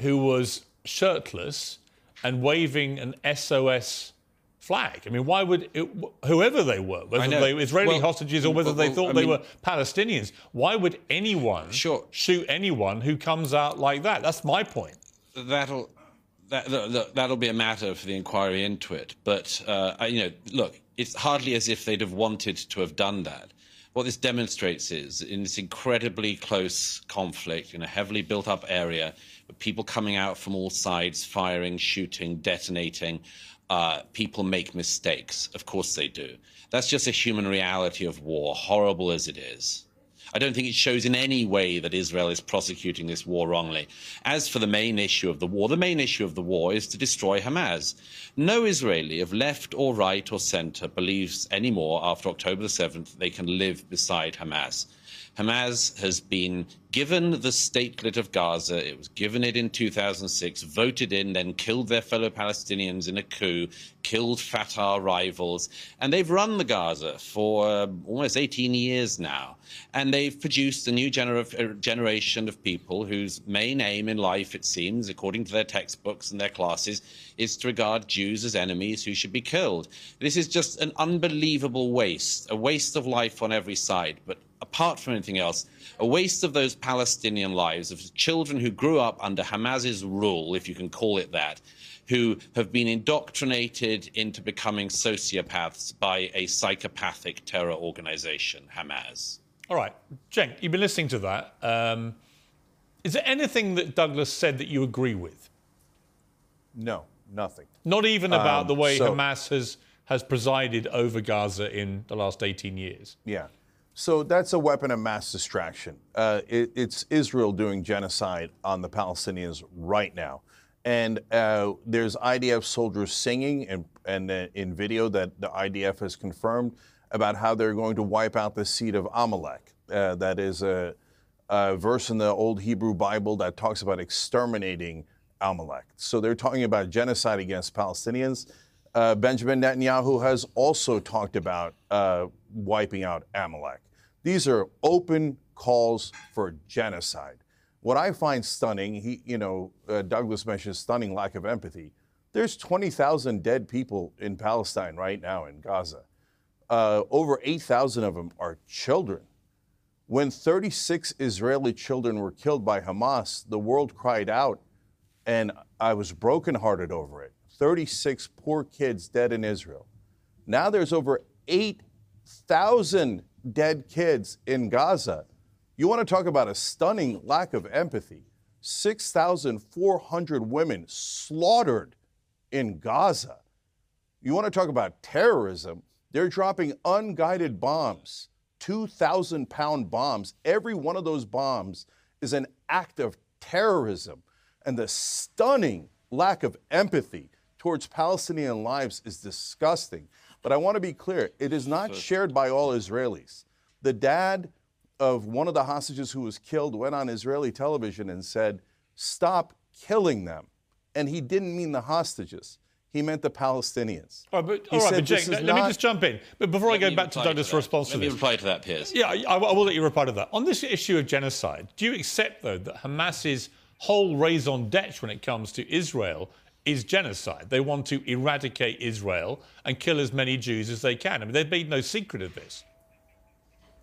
who was shirtless and waving an SOS flag? I mean, why would it, whoever they were, whether they were Israeli well, hostages or whether well, they thought I they mean, were Palestinians, why would anyone sure. shoot anyone who comes out like that? That's my point. That'll that, that, will be a matter for the inquiry into it. But, uh, you know, look, it's hardly as if they'd have wanted to have done that. What this demonstrates is, in this incredibly close conflict in a heavily built up area, with people coming out from all sides, firing, shooting, detonating, uh, people make mistakes. Of course they do. That's just a human reality of war, horrible as it is. I don't think it shows in any way that Israel is prosecuting this war wrongly. As for the main issue of the war, the main issue of the war is to destroy Hamas. No Israeli of left or right or center believes anymore after October the 7th they can live beside Hamas. Hamas has been given the statelet of Gaza. It was given it in 2006, voted in, then killed their fellow Palestinians in a coup, killed Fatah rivals, and they've run the Gaza for uh, almost 18 years now. And they've produced a new gener generation of people whose main aim in life, it seems, according to their textbooks and their classes, is to regard Jews as enemies who should be killed. This is just an unbelievable waste, a waste of life on every side. But apart from anything else, a waste of those Palestinian lives of children who grew up under Hamas's rule, if you can call it that, who have been indoctrinated into becoming sociopaths by a psychopathic terror organization, Hamas. All right, Cenk, you've been listening to that. Um, is there anything that Douglas said that you agree with? No, nothing. Not even about Um, the way so- Hamas has has presided over Gaza in the last 18 years. Yeah. So that's a weapon of mass distraction. Uh, it, it's Israel doing genocide on the Palestinians right now. And uh, there's IDF soldiers singing and, and uh, in video that the IDF has confirmed about how they're going to wipe out the seed of Amalek. Uh, that is a, a verse in the Old Hebrew Bible that talks about exterminating Amalek. So they're talking about genocide against Palestinians. Uh, Benjamin Netanyahu has also talked about uh, wiping out Amalek. These are open calls for genocide. What I find stunning, he, you know, uh, Douglas mentioned stunning lack of empathy. There's 20,000 dead people in Palestine right now in Gaza. Uh, over 8,000 of them are children. When 36 Israeli children were killed by Hamas, the world cried out, and I was brokenhearted over it. 36 poor kids dead in Israel. Now there's over 8,000 dead kids in Gaza. You want to talk about a stunning lack of empathy. 6,400 women slaughtered in Gaza. You want to talk about terrorism? They're dropping unguided bombs, 2,000 pound bombs. Every one of those bombs is an act of terrorism. And the stunning lack of empathy towards Palestinian lives is disgusting. But I want to be clear it is not shared by all Israelis. The dad of one of the hostages who was killed went on Israeli television and said, Stop killing them. And he didn't mean the hostages, he meant the Palestinians. All right, but, all right, said but Jake, this is let, let me just jump in. But before I go back to Douglas' that. response Let to me this. reply to that, Piers. Yeah, I, I will let you reply to that. On this issue of genocide, do you accept, though, that Hamas's whole raison d'etre when it comes to Israel is genocide? They want to eradicate Israel and kill as many Jews as they can. I mean, they've made no secret of this.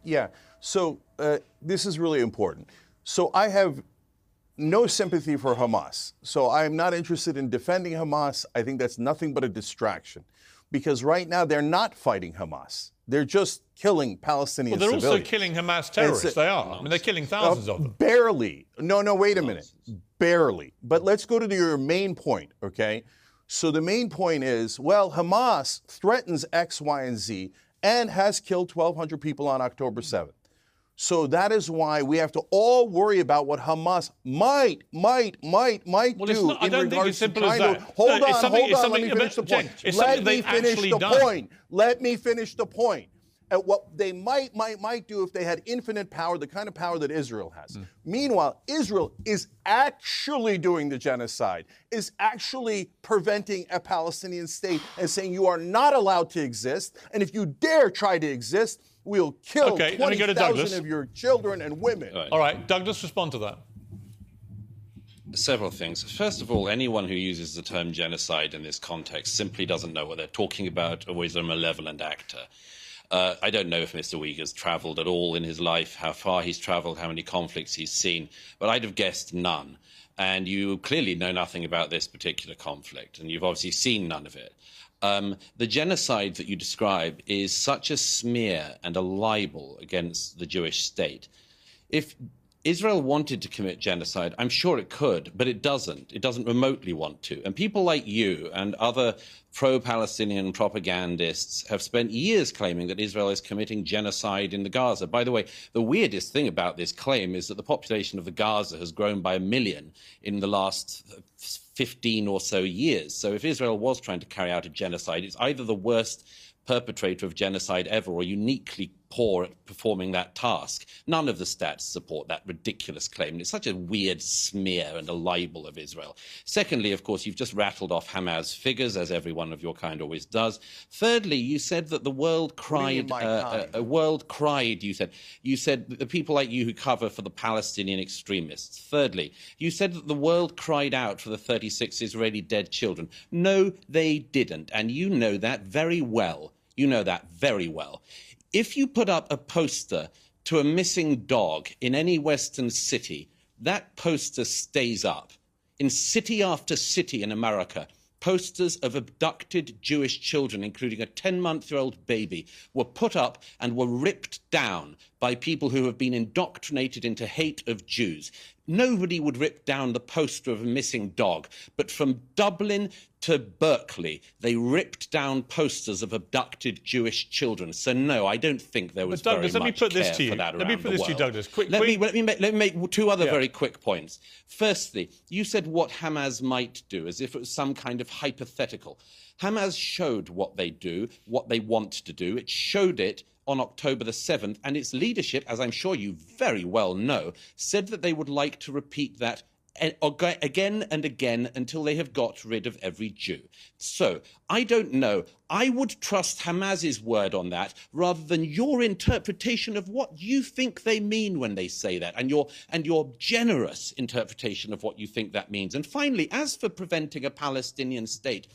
Yeah. So uh, this is really important. So I have no sympathy for Hamas. So I am not interested in defending Hamas. I think that's nothing but a distraction, because right now they're not fighting Hamas. They're just killing Palestinian Well, they're also killing Hamas terrorists. They are. I mean, they're killing thousands of them. Barely. No, no, wait a minute. Barely. But let's go to your main point, okay? So the main point is well, Hamas threatens X, Y, and Z and has killed 1,200 people on October 7th. So that is why we have to all worry about what Hamas might, might, might, might Well, do not- I in regards it's to that. Hold No, on, hold on. Let me finish the point. Let me finish the done. point. Let me finish the point. At what they might, might, might do if they had infinite power, the kind of power that Israel has. Hmm. Meanwhile, Israel is actually doing the genocide, is actually preventing a Palestinian state and saying you are not allowed to exist. And if you dare try to exist, we'll kill Okay, let me go to 20,000 Douglas. of your children and women. All right, Douglas, respond to that. Several things. First of all, anyone who uses the term genocide in this context simply doesn't know what they're talking about or is a malevolent actor. Uh, I don't know if Mr. Uygur's traveled at all in his life, how far he's traveled, how many conflicts he's seen, but I'd have guessed none. And you clearly know nothing about this particular conflict, and you've obviously seen none of it. Um, the genocide that you describe is such a smear and a libel against the Jewish state. If Israel wanted to commit genocide, I'm sure it could, but it doesn't. It doesn't remotely want to. And people like you and other pro Palestinian propagandists have spent years claiming that Israel is committing genocide in the Gaza. By the way, the weirdest thing about this claim is that the population of the Gaza has grown by a million in the last 15 or so years. So if Israel was trying to carry out a genocide, it's either the worst perpetrator of genocide ever or uniquely poor at performing that task. None of the stats support that ridiculous claim. It's such a weird smear and a libel of Israel. Secondly, of course, you've just rattled off Hamas figures, as every one of your kind always does. Thirdly, you said that the world do you mean, cried, uh, uh, a world cried, you said. You said the people like you who cover for the Palestinian extremists. Thirdly, you said that the world cried out for the 36 Israeli dead children. No, they didn't. And you know that very well. You know that very well. If you put up a poster to a missing dog in any Western city, that poster stays up. In city after city in America, posters of abducted Jewish children, including a 10 month old baby, were put up and were ripped down by people who have been indoctrinated into hate of Jews. Nobody would rip down the poster of a missing dog, but from Dublin to Berkeley, they ripped down posters of abducted Jewish children. So no, I don't think there was But Douglas, very let me much put this care to you. for that Let me put this to you. Douglas. Quick- let, quick- me, let me make let me make two other Yeah. very quick points. Firstly, you said what Hamas might do, as if it was some kind of hypothetical. Hamas showed what they do, what they want to do. It showed it on October the 7th, and its leadership, as I'm sure you very well know, said that they would like to repeat that eh, again and again until they have got rid of every Jew. So I don't know. I would trust Hamas's word on that rather than your interpretation of what you think they mean when they say that, and your and your generous interpretation of what you think that means. And finally, as for preventing a Palestinian state,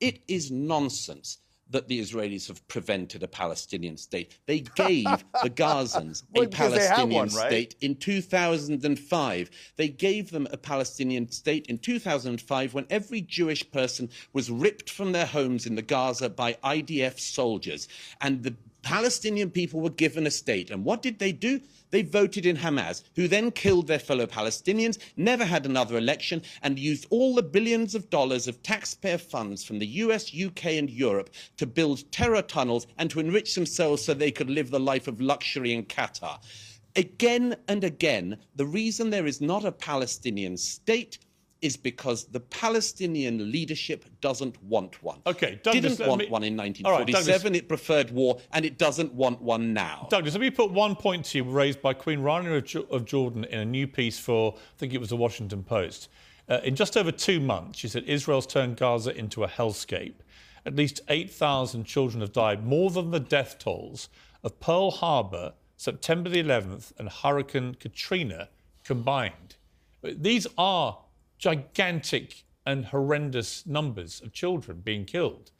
it is nonsense that the Israelis have prevented a Palestinian state. They gave the Gazans Well, a because they have Palestinian one, right? state in 2005. They gave them a Palestinian state in 2005 when every Jewish person was ripped from their homes in the Gaza by IDF soldiers. And the Palestinian people were given a state. And what did they do? They voted in Hamas, who then killed their fellow Palestinians, never had another election, and used all the billions of dollars of taxpayer funds from the US, UK, and Europe to build terror tunnels and to enrich themselves so they could live the life of luxury in Qatar. Again and again, the reason there is not a Palestinian state is because the Palestinian leadership doesn't want one. Okay, Douglas, didn't want me- one in All right, 1947. it preferred war, and it doesn't want one now. Douglas, let me put one point to you raised by Queen Rania of, Jo- of Jordan in a new piece for, I think it was the Washington Post. Uh, in just over two months, she said Israel's turned Gaza into a hellscape. At least 8,000 children have died, more than the death tolls of Pearl Harbor, September the 11th, and Hurricane Katrina combined. These are gigantic and horrendous numbers of children being killed.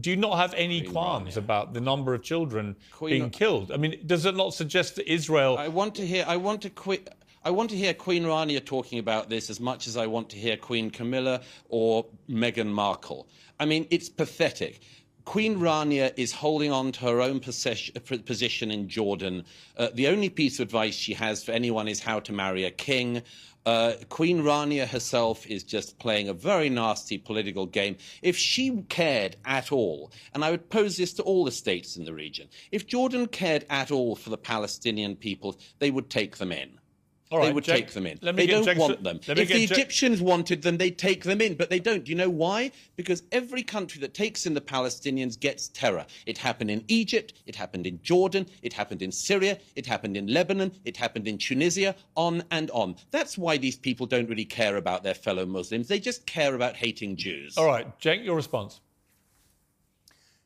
Do you not have any qualms about the number of children Queen- being killed? I mean, does it not suggest that Israel? I want to hear. I want to qui- I want to hear Queen Rania talking about this as much as I want to hear Queen Camilla or Meghan Markle. I mean, it's pathetic. Queen Rania is holding on to her own position in Jordan. Uh, the only piece of advice she has for anyone is how to marry a king. Uh, Queen Rania herself is just playing a very nasty political game. If she cared at all, and I would pose this to all the states in the region, if Jordan cared at all for the Palestinian people, they would take them in. All they right, would Jake, take them in. They don't Jake's- want them. If get the Jake- Egyptians wanted them, they'd take them in, but they don't. Do you know why? Because every country that takes in the Palestinians gets terror. It happened in Egypt, it happened in Jordan, it happened in Syria, it happened in Lebanon, it happened in Tunisia, on and on. That's why these people don't really care about their fellow Muslims. They just care about hating Jews. All right, Jake, your response.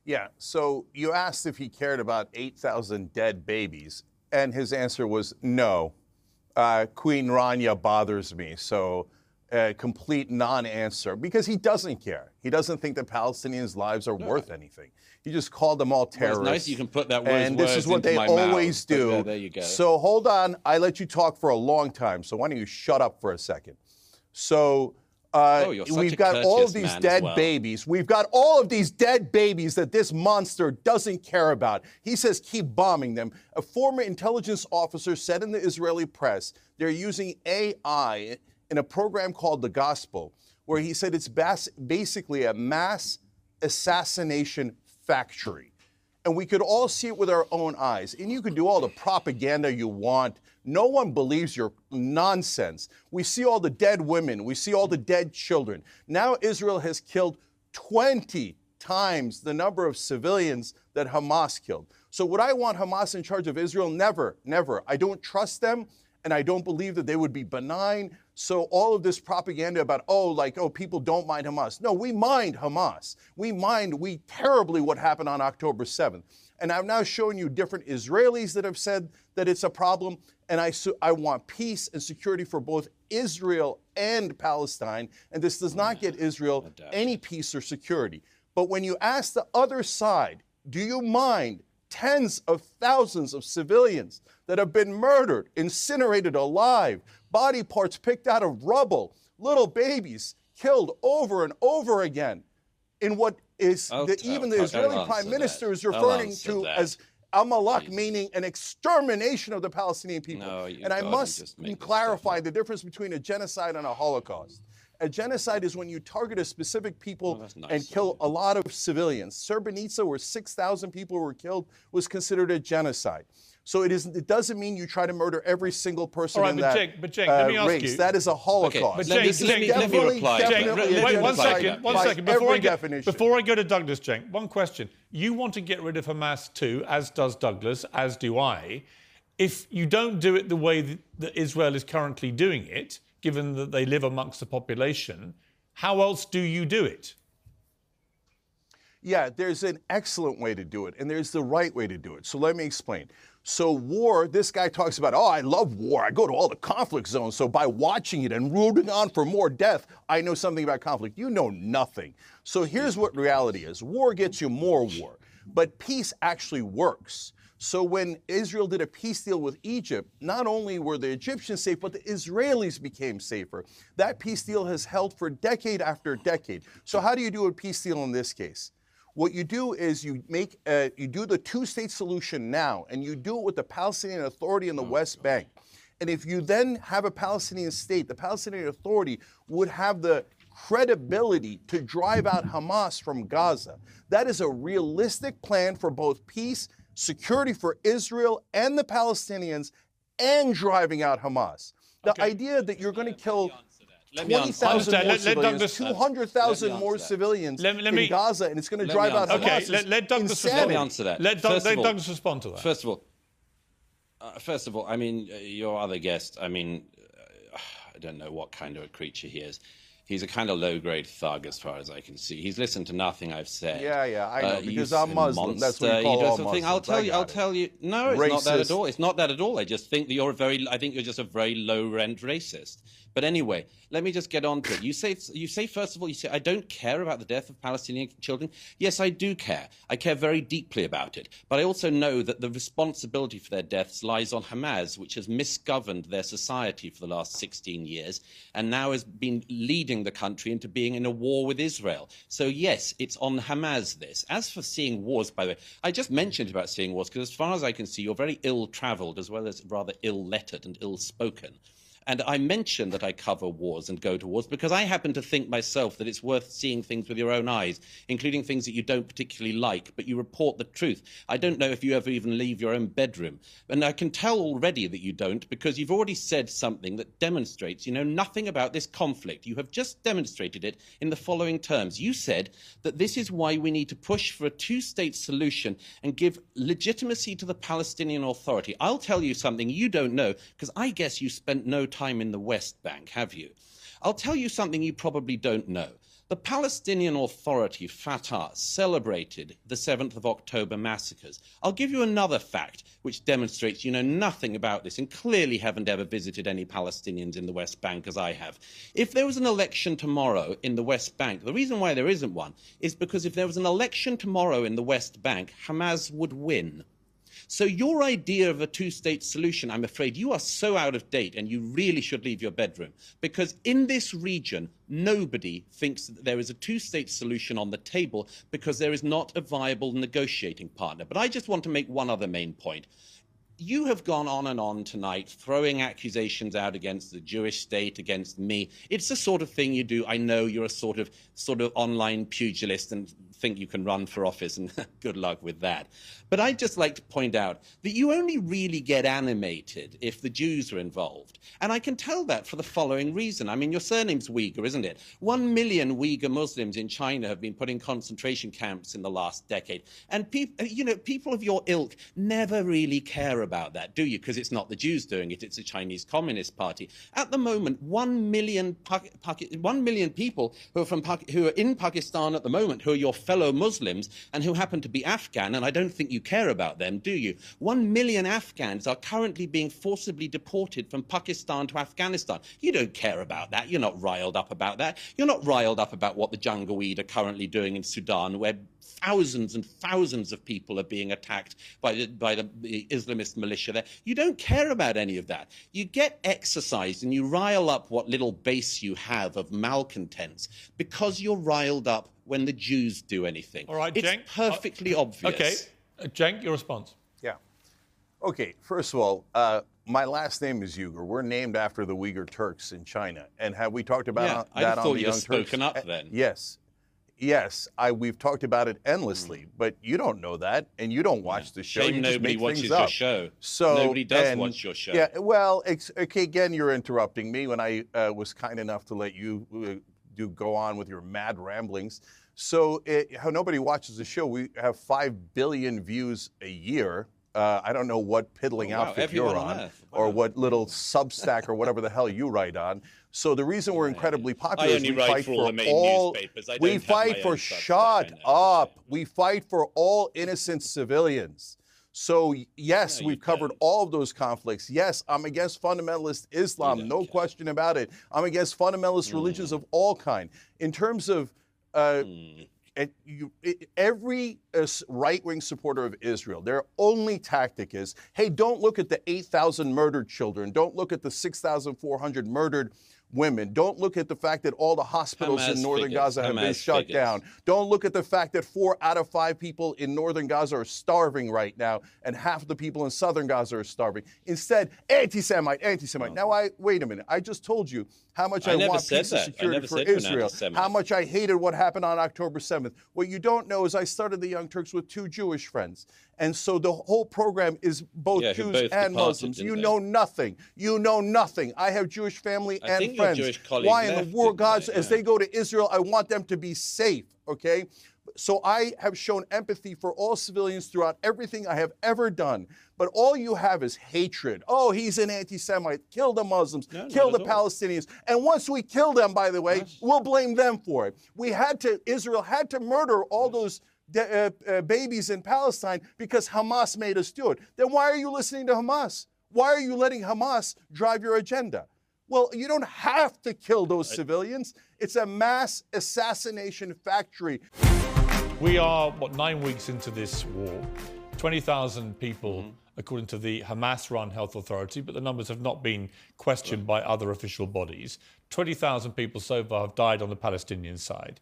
Yeah. So you asked if he cared about 8,000 dead babies, and his answer was no. Uh, Queen Rania bothers me. So, a complete non answer because he doesn't care. He doesn't think the Palestinians' lives are worth anything. He just called them all Well, terrorists. it's nice you can put that word- And this is what they my mouth, always do. there- there you go. So, hold on. I let you talk for a long time. So, why don't you shut up for a second? So, uh, Oh, we've got all of these dead well. babies. We've got all of these dead babies that this monster doesn't care about. He says keep bombing them. A former intelligence officer said in the Israeli press they're using AI in a program called The Gospel, where he said it's bas- basically a mass assassination factory. And we could all see it with our own eyes. And you can do all the propaganda you want. No one believes your nonsense. We see all the dead women, we see all the dead children. Now Israel has killed 20 times the number of civilians that Hamas killed. So, would I want Hamas in charge of Israel? Never, never. I don't trust them and I don't believe that they would be benign. So all of this propaganda about oh like oh people don't mind Hamas. No, we mind Hamas. We mind we terribly what happened on October 7th. And I've now shown you different Israelis that have said that it's a problem. And I su- I want peace and security for both Israel and Palestine. And this does not get Israel any peace or security. But when you ask the other side, do you mind tens of thousands of civilians that have been murdered, incinerated alive, body parts picked out of rubble, little babies killed over and over again in what is the, even the I'll Israeli prime minister is referring to that. as Amalek meaning an extermination of the Palestinian people. No, and I must just make this clarify the difference between a genocide and a Holocaust. A genocide is when you target a specific people Oh, that's and kill a lot of civilians. Srebrenica, where 6,000 people were killed, was considered a genocide. So it is. It doesn't mean you try to murder every single person All right, in but that Cenk- but Cenk, let uh, me ask race. you- That is a Holocaust. But let me, Cenk, let me, let me reply. Cenk, wait, a wait, one genocide second, one by second. Before I, get, definition. before I go to Douglas Cenk, one question. You want to get rid of Hamas too, as does Douglas, as do I. If you don't do it the way that, that Israel is currently doing it, given that they live amongst the population, how else do you do it? Yeah, there's an excellent way to do it, and there's the right way to do it. So let me explain. So, war, this guy talks about, oh, I love war. I go to all the conflict zones. So, by watching it and rooting on for more death, I know something about conflict. You know nothing. So, here's what reality is war gets you more war, but peace actually works. So, when Israel did a peace deal with Egypt, not only were the Egyptians safe, but the Israelis became safer. That peace deal has held for decade after decade. So, how do you do a peace deal in this case? What you do is you make uh, you do the two-state solution now, and you do it with the Palestinian Authority in the West Bank. And if you then have a Palestinian state, the Palestinian Authority would have the credibility to drive out Hamas from Gaza. That is a realistic plan for both peace, security for Israel and the Palestinians, and driving out Hamas. The Okay. idea that you're going to kill Let me answer 20,000 more Let- let civilians, 200,000 more that. civilians Let me- in Gaza, and it's going to drive me out answer Hamas. Okay, is let, let Douglas insanity. Let me respond. answer that. Let, Doug- let all- Douglas respond to that. First of all, uh, first of all, I mean, uh, your other guest, I mean, uh, I don't know what kind of a creature he is. He's a kind of low-grade thug, as far as I can see. He's listened to nothing I've said. Yeah, yeah, I know, you because I'm s- Muslim. That's what we monster, call you all do something. I'll tell I you. I'll it. tell you. No, it's not that at all. It's not that at all. I just think that you're a very. I think you're just a very low-rent racist. But anyway, let me just get on to it. You say, you say first of all, you say, I don't care about the death of Palestinian children. Yes, I do care. I care very deeply about it. But I also know that the responsibility for their deaths lies on Hamas, which has misgoverned their society for the last 16 years and now has been leading the country into being in a war with Israel. So, yes, it's on Hamas this. As for seeing wars, by the way, I just mentioned about seeing wars because, as far as I can see, you're very ill traveled as well as rather ill lettered and ill spoken. And I mention that I cover wars and go to wars because I happen to think myself that it's worth seeing things with your own eyes, including things that you don't particularly like, but you report the truth. I don't know if you ever even leave your own bedroom. And I can tell already that you don't because you've already said something that demonstrates you know nothing about this conflict. You have just demonstrated it in the following terms. You said that this is why we need to push for a two state solution and give legitimacy to the Palestinian Authority. I'll tell you something you don't know because I guess you spent no time in the West Bank, have you? I'll tell you something you probably don't know. The Palestinian Authority, Fatah, celebrated the 7th of October massacres. I'll give you another fact which demonstrates you know nothing about this and clearly haven't ever visited any Palestinians in the West Bank as I have. If there was an election tomorrow in the West Bank, the reason why there isn't one is because if there was an election tomorrow in the West Bank, Hamas would win. So your idea of a two-state solution, I'm afraid you are so out of date and you really should leave your bedroom because in this region nobody thinks that there is a two-state solution on the table because there is not a viable negotiating partner. But I just want to make one other main point you have gone on and on tonight throwing accusations out against the Jewish state, against me. It's the sort of thing you do. I know you're a sort of sort of online pugilist and think you can run for office, and good luck with that. But I'd just like to point out that you only really get animated if the Jews are involved. And I can tell that for the following reason. I mean, your surname's Uygur, isn't it? One million Uyghur Muslims in China have been put in concentration camps in the last decade. And people, you know, people of your ilk never really care about that, do you? Because it's not the Jews doing it, it's the Chinese Communist Party. At the moment, one million, Pak- Pak- one million people who are, from Pak- who are in Pakistan at the moment, who are your fellow Muslims and who happen to be Afghan, and I don't think you care about them, do you? One million Afghans are currently being forcibly deported from Pakistan to Afghanistan. You don't care about that. You're not riled up about that. You're not riled up about what the Janjaweed are currently doing in Sudan, where thousands and thousands of people are being attacked by the, by the, the Islamist militia there. You don't care about any of that. You get exercised and you rile up what little base you have of malcontents because you're riled up when the Jews do anything. All right, it's Cenk. perfectly obvious. Okay. Uh, Cenk, your response. Yeah. Okay, first of all, uh, my last name is Uygur. We're named after the Uyghur Turks in China. And have we talked about Yeah, on- I'd that have on thought the you'd Young have Turks? spoken up Uh, then. Yes. Yes, I we've talked about it endlessly, but you don't know that, and you don't watch the show. Shame you nobody watches your show. So Nobody does and- watch your show. Yeah, well, okay, again, you're interrupting me when I uh, was kind enough to let you uh, do go on with your mad ramblings. So, it, how nobody watches the show? We have five billion views a year. Uh, I don't know what piddling Oh, wow, outfit everyone you're on on, Earth. or what little Substack or whatever the hell you write on. So the reason we're incredibly popular is we fight for all the main all. newspapers. I we fight for own Substack, I shut up. We fight for all innocent civilians. So yes, No, we've covered don't. all of those conflicts. Yes, I'm against fundamentalist Islam, no care. question about it. I'm against fundamentalist religions of all kind. In terms of uh, it, you, it, every uh, right-wing supporter of Israel, their only tactic is, hey, don't look at the 8,000 murdered children. Don't look at the 6,400 murdered women. Don't look at the fact that all the hospitals Hamas in northern figures, Gaza have been shut figures. down. Don't look at the fact that four out of five people in northern Gaza are starving right now, and half of the people in southern Gaza are starving. Instead, anti-Semite, anti-Semite. Now, I wait a minute. I just told you how much I I, want peace that. And security for said you're an Israel. How much I hated what happened on October 7th. What you don't know is I started the Young Turks with two Jewish friends. And so the whole program is both Yeah, Jews both and Muslims. You they? know nothing. You know nothing. I have Jewish family I and friends. Why in the world, didn't God, they? as Yeah. they go to Israel, I want them to be safe, okay? So I have shown empathy for all civilians throughout everything I have ever done. But all you have is hatred. Oh, he's an anti Semite. Kill the Muslims. No, kill the. Palestinians. And once we kill them, by the way, we'll blame them for it. We had to, Israel had to murder all those de- uh, uh, babies in Palestine because Hamas made us do it. Then why are you listening to Hamas? Why are you letting Hamas drive your agenda? Well, you don't have to kill those civilians. It's a mass assassination factory. We are, what, nine weeks into this war. 20,000 people, according to the Hamas run health authority, but the numbers have not been questioned by other official bodies. 20,000 people so far have died on the Palestinian side.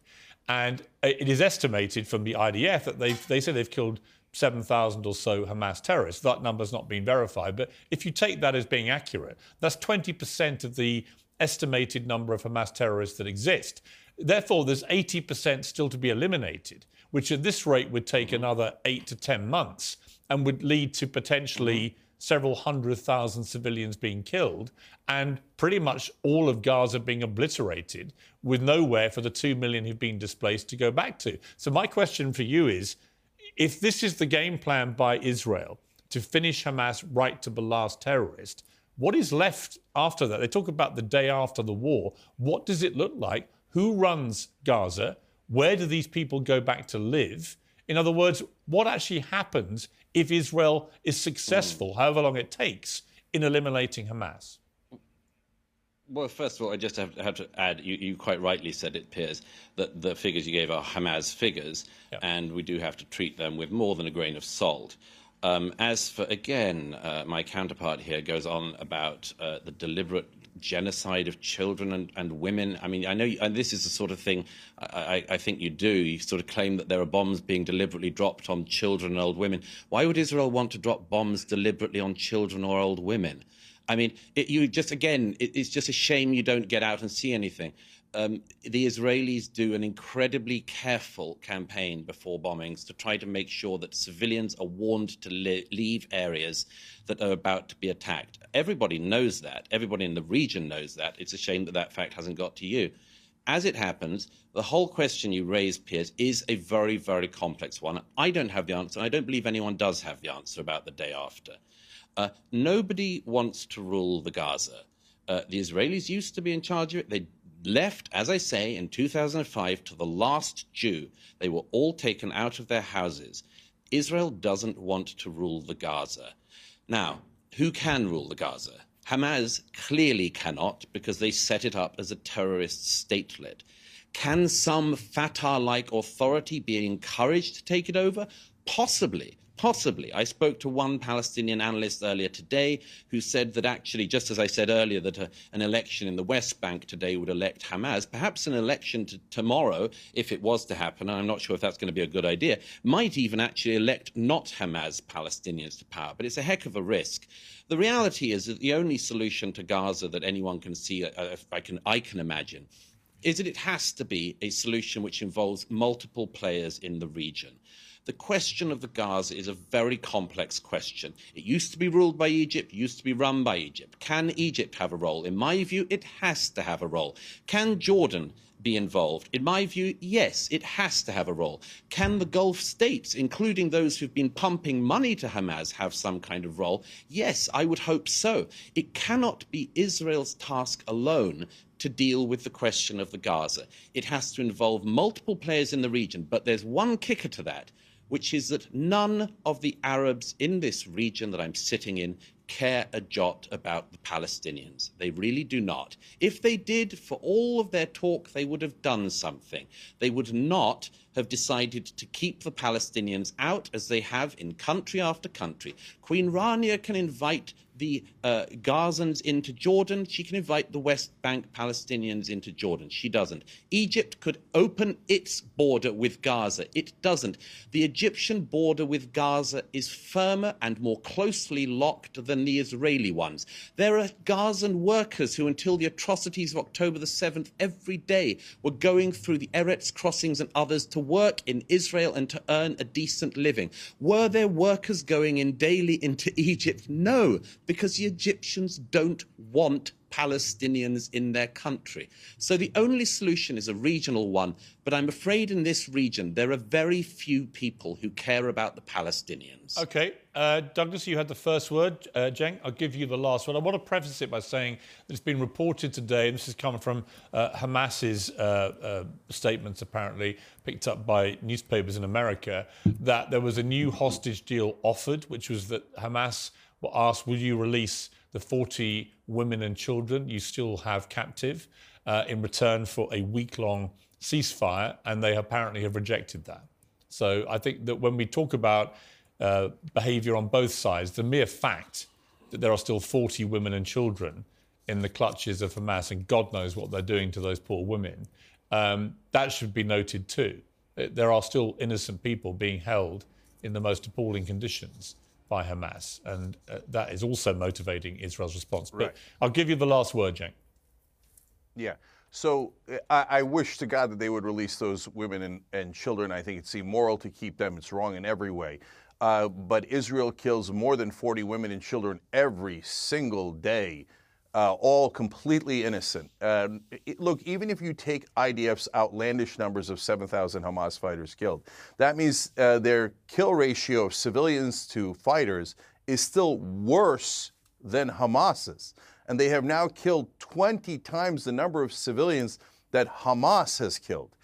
And it is estimated from the IDF that they've, they say they've killed 7,000 or so Hamas terrorists. That number's not been verified. But if you take that as being accurate, that's 20% of the estimated number of Hamas terrorists that exist. Therefore, there's 80% still to be eliminated, which at this rate would take another eight to 10 months and would lead to potentially mm-hmm. Several hundred thousand civilians being killed and pretty much all of Gaza being obliterated with nowhere for the 2 million who've been displaced to go back to. So, my question for you is if this is the game plan by Israel to finish Hamas right to the last terrorist, what is left after that? They talk about the day after the war. What does it look like? Who runs Gaza? Where do these people go back to live? In other words, what actually happens if Israel is successful, however long it takes, in eliminating Hamas? Well, first of all, I just have, have to add, you, you quite rightly said it, Piers, that the figures you gave are Hamas figures, and we do have to treat them with more than a grain of salt. Um, as for, again, uh, my counterpart here goes on about uh, the deliberate genocide of children and, and women. I mean, I know, you, and this is the sort of thing I, I, I think you do. You sort of claim that there are bombs being deliberately dropped on children and old women. Why would Israel want to drop bombs deliberately on children or old women? I mean, it, you just again, it, it's just a shame you don't get out and see anything. Um, the Israelis do an incredibly careful campaign before bombings to try to make sure that civilians are warned to li- leave areas that are about to be attacked. Everybody knows that. Everybody in the region knows that. It's a shame that that fact hasn't got to you. As it happens, the whole question you raise, Piers, is a very, very complex one. I don't have the answer. I don't believe anyone does have the answer about the day after. Uh, nobody wants to rule the Gaza. Uh, the Israelis used to be in charge of it. They left, as I say, in 2005 to the last Jew. They were all taken out of their houses. Israel doesn't want to rule the Gaza. Now, who can rule the Gaza? Hamas clearly cannot because they set it up as a terrorist statelet. Can some Fatah like authority be encouraged to take it over? Possibly. Possibly. I spoke to one Palestinian analyst earlier today who said that actually, just as I said earlier, that a, an election in the West Bank today would elect Hamas, perhaps an election tomorrow, if it was to happen, and I'm not sure if that's going to be a good idea, might even actually elect not Hamas Palestinians to power. But it's a heck of a risk. The reality is that the only solution to Gaza that anyone can see, uh, I, can, I can imagine, is that it has to be a solution which involves multiple players in the region the question of the Gaza is a very complex question. It used to be ruled by Egypt, used to be run by Egypt. Can Egypt have a role? In my view, it has to have a role. Can Jordan be involved? In my view, yes, it has to have a role. Can the Gulf states, including those who've been pumping money to Hamas, have some kind of role? Yes, I would hope so. It cannot be Israel's task alone to deal with the question of the Gaza. It has to involve multiple players in the region, but there's one kicker to that which is that none of the Arabs in this region that I'm sitting in care a jot about the Palestinians. They really do not. If they did, for all of their talk, they would have done something. They would not have decided to keep the Palestinians out as they have in country after country. Queen Rania can invite the uh, Gazans into Jordan. She can invite the West Bank Palestinians into Jordan. She doesn't. Egypt could open its border with Gaza. It doesn't. The Egyptian border with Gaza is firmer and more closely locked than the Israeli ones. There are Gazan workers who, until the atrocities of October the 7th, every day were going through the Erez crossings and others to work in Israel and to earn a decent living. Were there workers going in daily into Egypt? No because the Egyptians don't want Palestinians in their country. So the only solution is a regional one, but I'm afraid in this region there are very few people who care about the Palestinians. Okay, uh, Douglas, you had the first word. Uh, I'll give you the last one. I want to preface it by saying that it's been reported today, and this is coming from uh, Hamas's uh, uh, statements, apparently picked up by newspapers in America, that there was a new hostage deal offered, which was that Hamas were asked, will you release the 40 women and children you still have captive uh, in return for a week long ceasefire? And they apparently have rejected that. So I think that when we talk about uh, behavior on both sides, the mere fact that there are still 40 women and children in the clutches of Hamas, and God knows what they're doing to those poor women, um, that should be noted too. There are still innocent people being held in the most appalling conditions by Hamas. And uh, that is also motivating Israel's response. But right. I'll give you the last word, Cenk. Yeah. So uh, I, I, wish to God that they would release those women and, and children. I think it's immoral to keep them. It's wrong in every way. Uh, but Israel kills more than 40 women and children every single day uh, all completely innocent. Uh, it, look, even if you take IDF's outlandish numbers of 7,000 Hamas fighters killed, that means uh, their kill ratio of civilians to fighters is still worse than Hamas's. And they have now killed 20 times the number of civilians that Hamas has killed.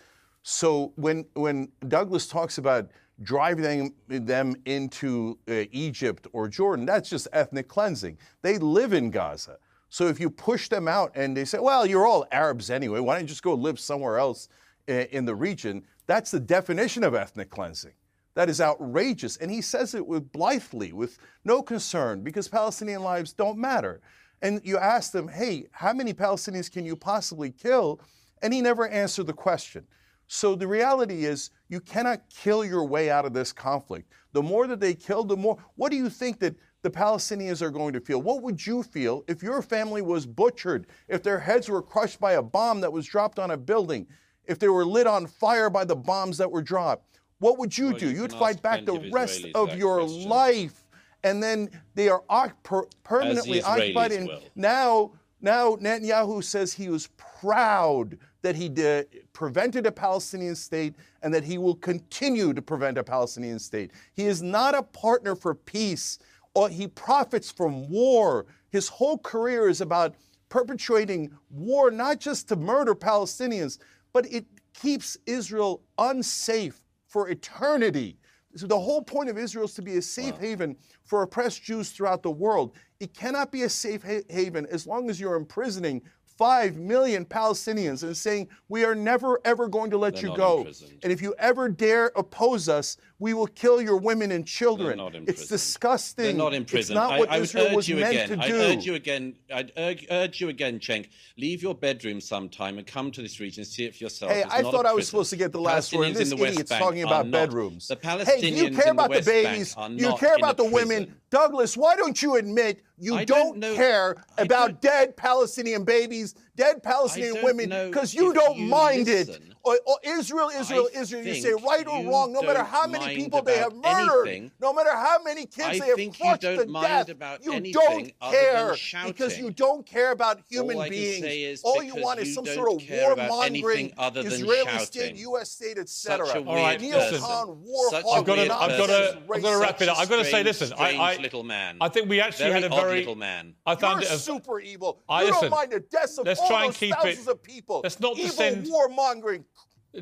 So when, when Douglas talks about driving them into uh, Egypt or Jordan, that's just ethnic cleansing. They live in Gaza. So if you push them out and they say, well, you're all Arabs anyway, why don't you just go live somewhere else in the region? That's the definition of ethnic cleansing. That is outrageous. And he says it with blithely, with no concern, because Palestinian lives don't matter. And you ask them, hey, how many Palestinians can you possibly kill? And he never answered the question. So the reality is, you cannot kill your way out of this conflict. The more that they kill, the more. What do you think that the Palestinians are going to feel. What would you feel if your family was butchered, if their heads were crushed by a bomb that was dropped on a building, if they were lit on fire by the bombs that were dropped? What would you well, do? You You'd fight back the rest of your question. life. And then they are per- permanently the occupied. And now, now Netanyahu says he was proud that he did, prevented a Palestinian state and that he will continue to prevent a Palestinian state. He is not a partner for peace or he profits from war. His whole career is about perpetuating war, not just to murder Palestinians, but it keeps Israel unsafe for eternity. So the whole point of Israel is to be a safe wow. haven for oppressed Jews throughout the world. It cannot be a safe ha- haven as long as you're imprisoning 5 million Palestinians and saying, We are never, ever going to let They're you go. And if you ever dare oppose us, We will kill your women and children. not in it's disgusting. They're not in It's prison. not what I would Israel urge was you meant again. to I'd do. urge you again. I'd urge, urge you again, Cenk. Leave your bedroom sometime and come to this region and see it for yourself. Hey, It's I not thought I was supposed to get the The last word. Palestinians This in the West idiot's Bank talking about not. bedrooms. The hey, do you care about the West Bank babies? You care about the women? Douglas, why don't you admit you I don't, don't know- care about dead Palestinian babies, dead Palestinian women, because you don't you mind it? Or, or Israel, Israel, I Israel. You say right or wrong, no matter how many people they have murdered, anything. no matter how many kids I they have think you crushed to death, about you don't care because you don't care about human All beings. All you want is some sort of care about warmongering, anything Israeli shouting. state, U.S. state, etc. All right, Neocon, listen. war Such I've got to, weird I've got person. to, I've got to wrap it up. I've got to say, Strange, listen, I, little man. I think we actually had a very, little man. I found it a, super evil. I- you don't mind the deaths of let's all try and keep it- thousands of people. let's not evil descend- warmongering.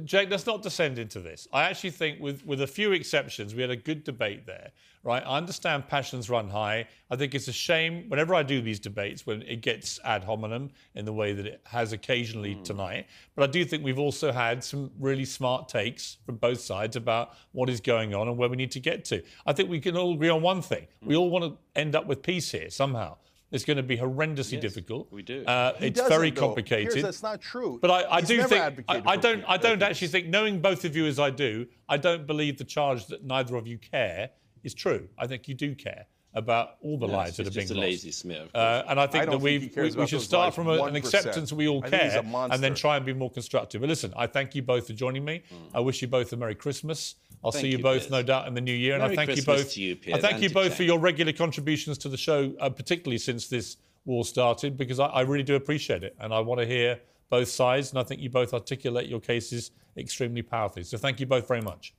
Jake, let's not descend into this. I actually think, with, with a few exceptions, we had a good debate there, right? I understand passions run high. I think it's a shame whenever I do these debates when it gets ad hominem in the way that it has occasionally hmm. tonight. But I do think we've also had some really smart takes from both sides about what is going on and where we need to get to. I think we can all agree on one thing: we hmm. all want to end up with peace here somehow. It's going to be horrendously difficult. we do. Uh, it's very though. complicated. Here's, that's not true. But I, I He's do never think I, I don't. I don't actually think knowing both of you as I do, I don't believe the charge that neither of you care is true. I think you do care about all the No, lives it's that have just been a lost. lazy smear. of Uh, and I think I that we, think we, we should start from a, an 1%. acceptance we all I think he's care and then try and be more constructive. But listen, I thank you both for joining me. I wish you both a Merry Christmas. I'll Thank see you, you, both, Piers. no doubt, in the new year. And I Merry thank you Christmas both. to you, I thank you to both for your regular contributions to the show, uh, particularly since this war started, because I, I really do appreciate it. And I want to hear both sides. And I think you both articulate your cases extremely powerfully. So thank you both very much.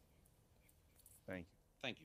Thank you. Thank you.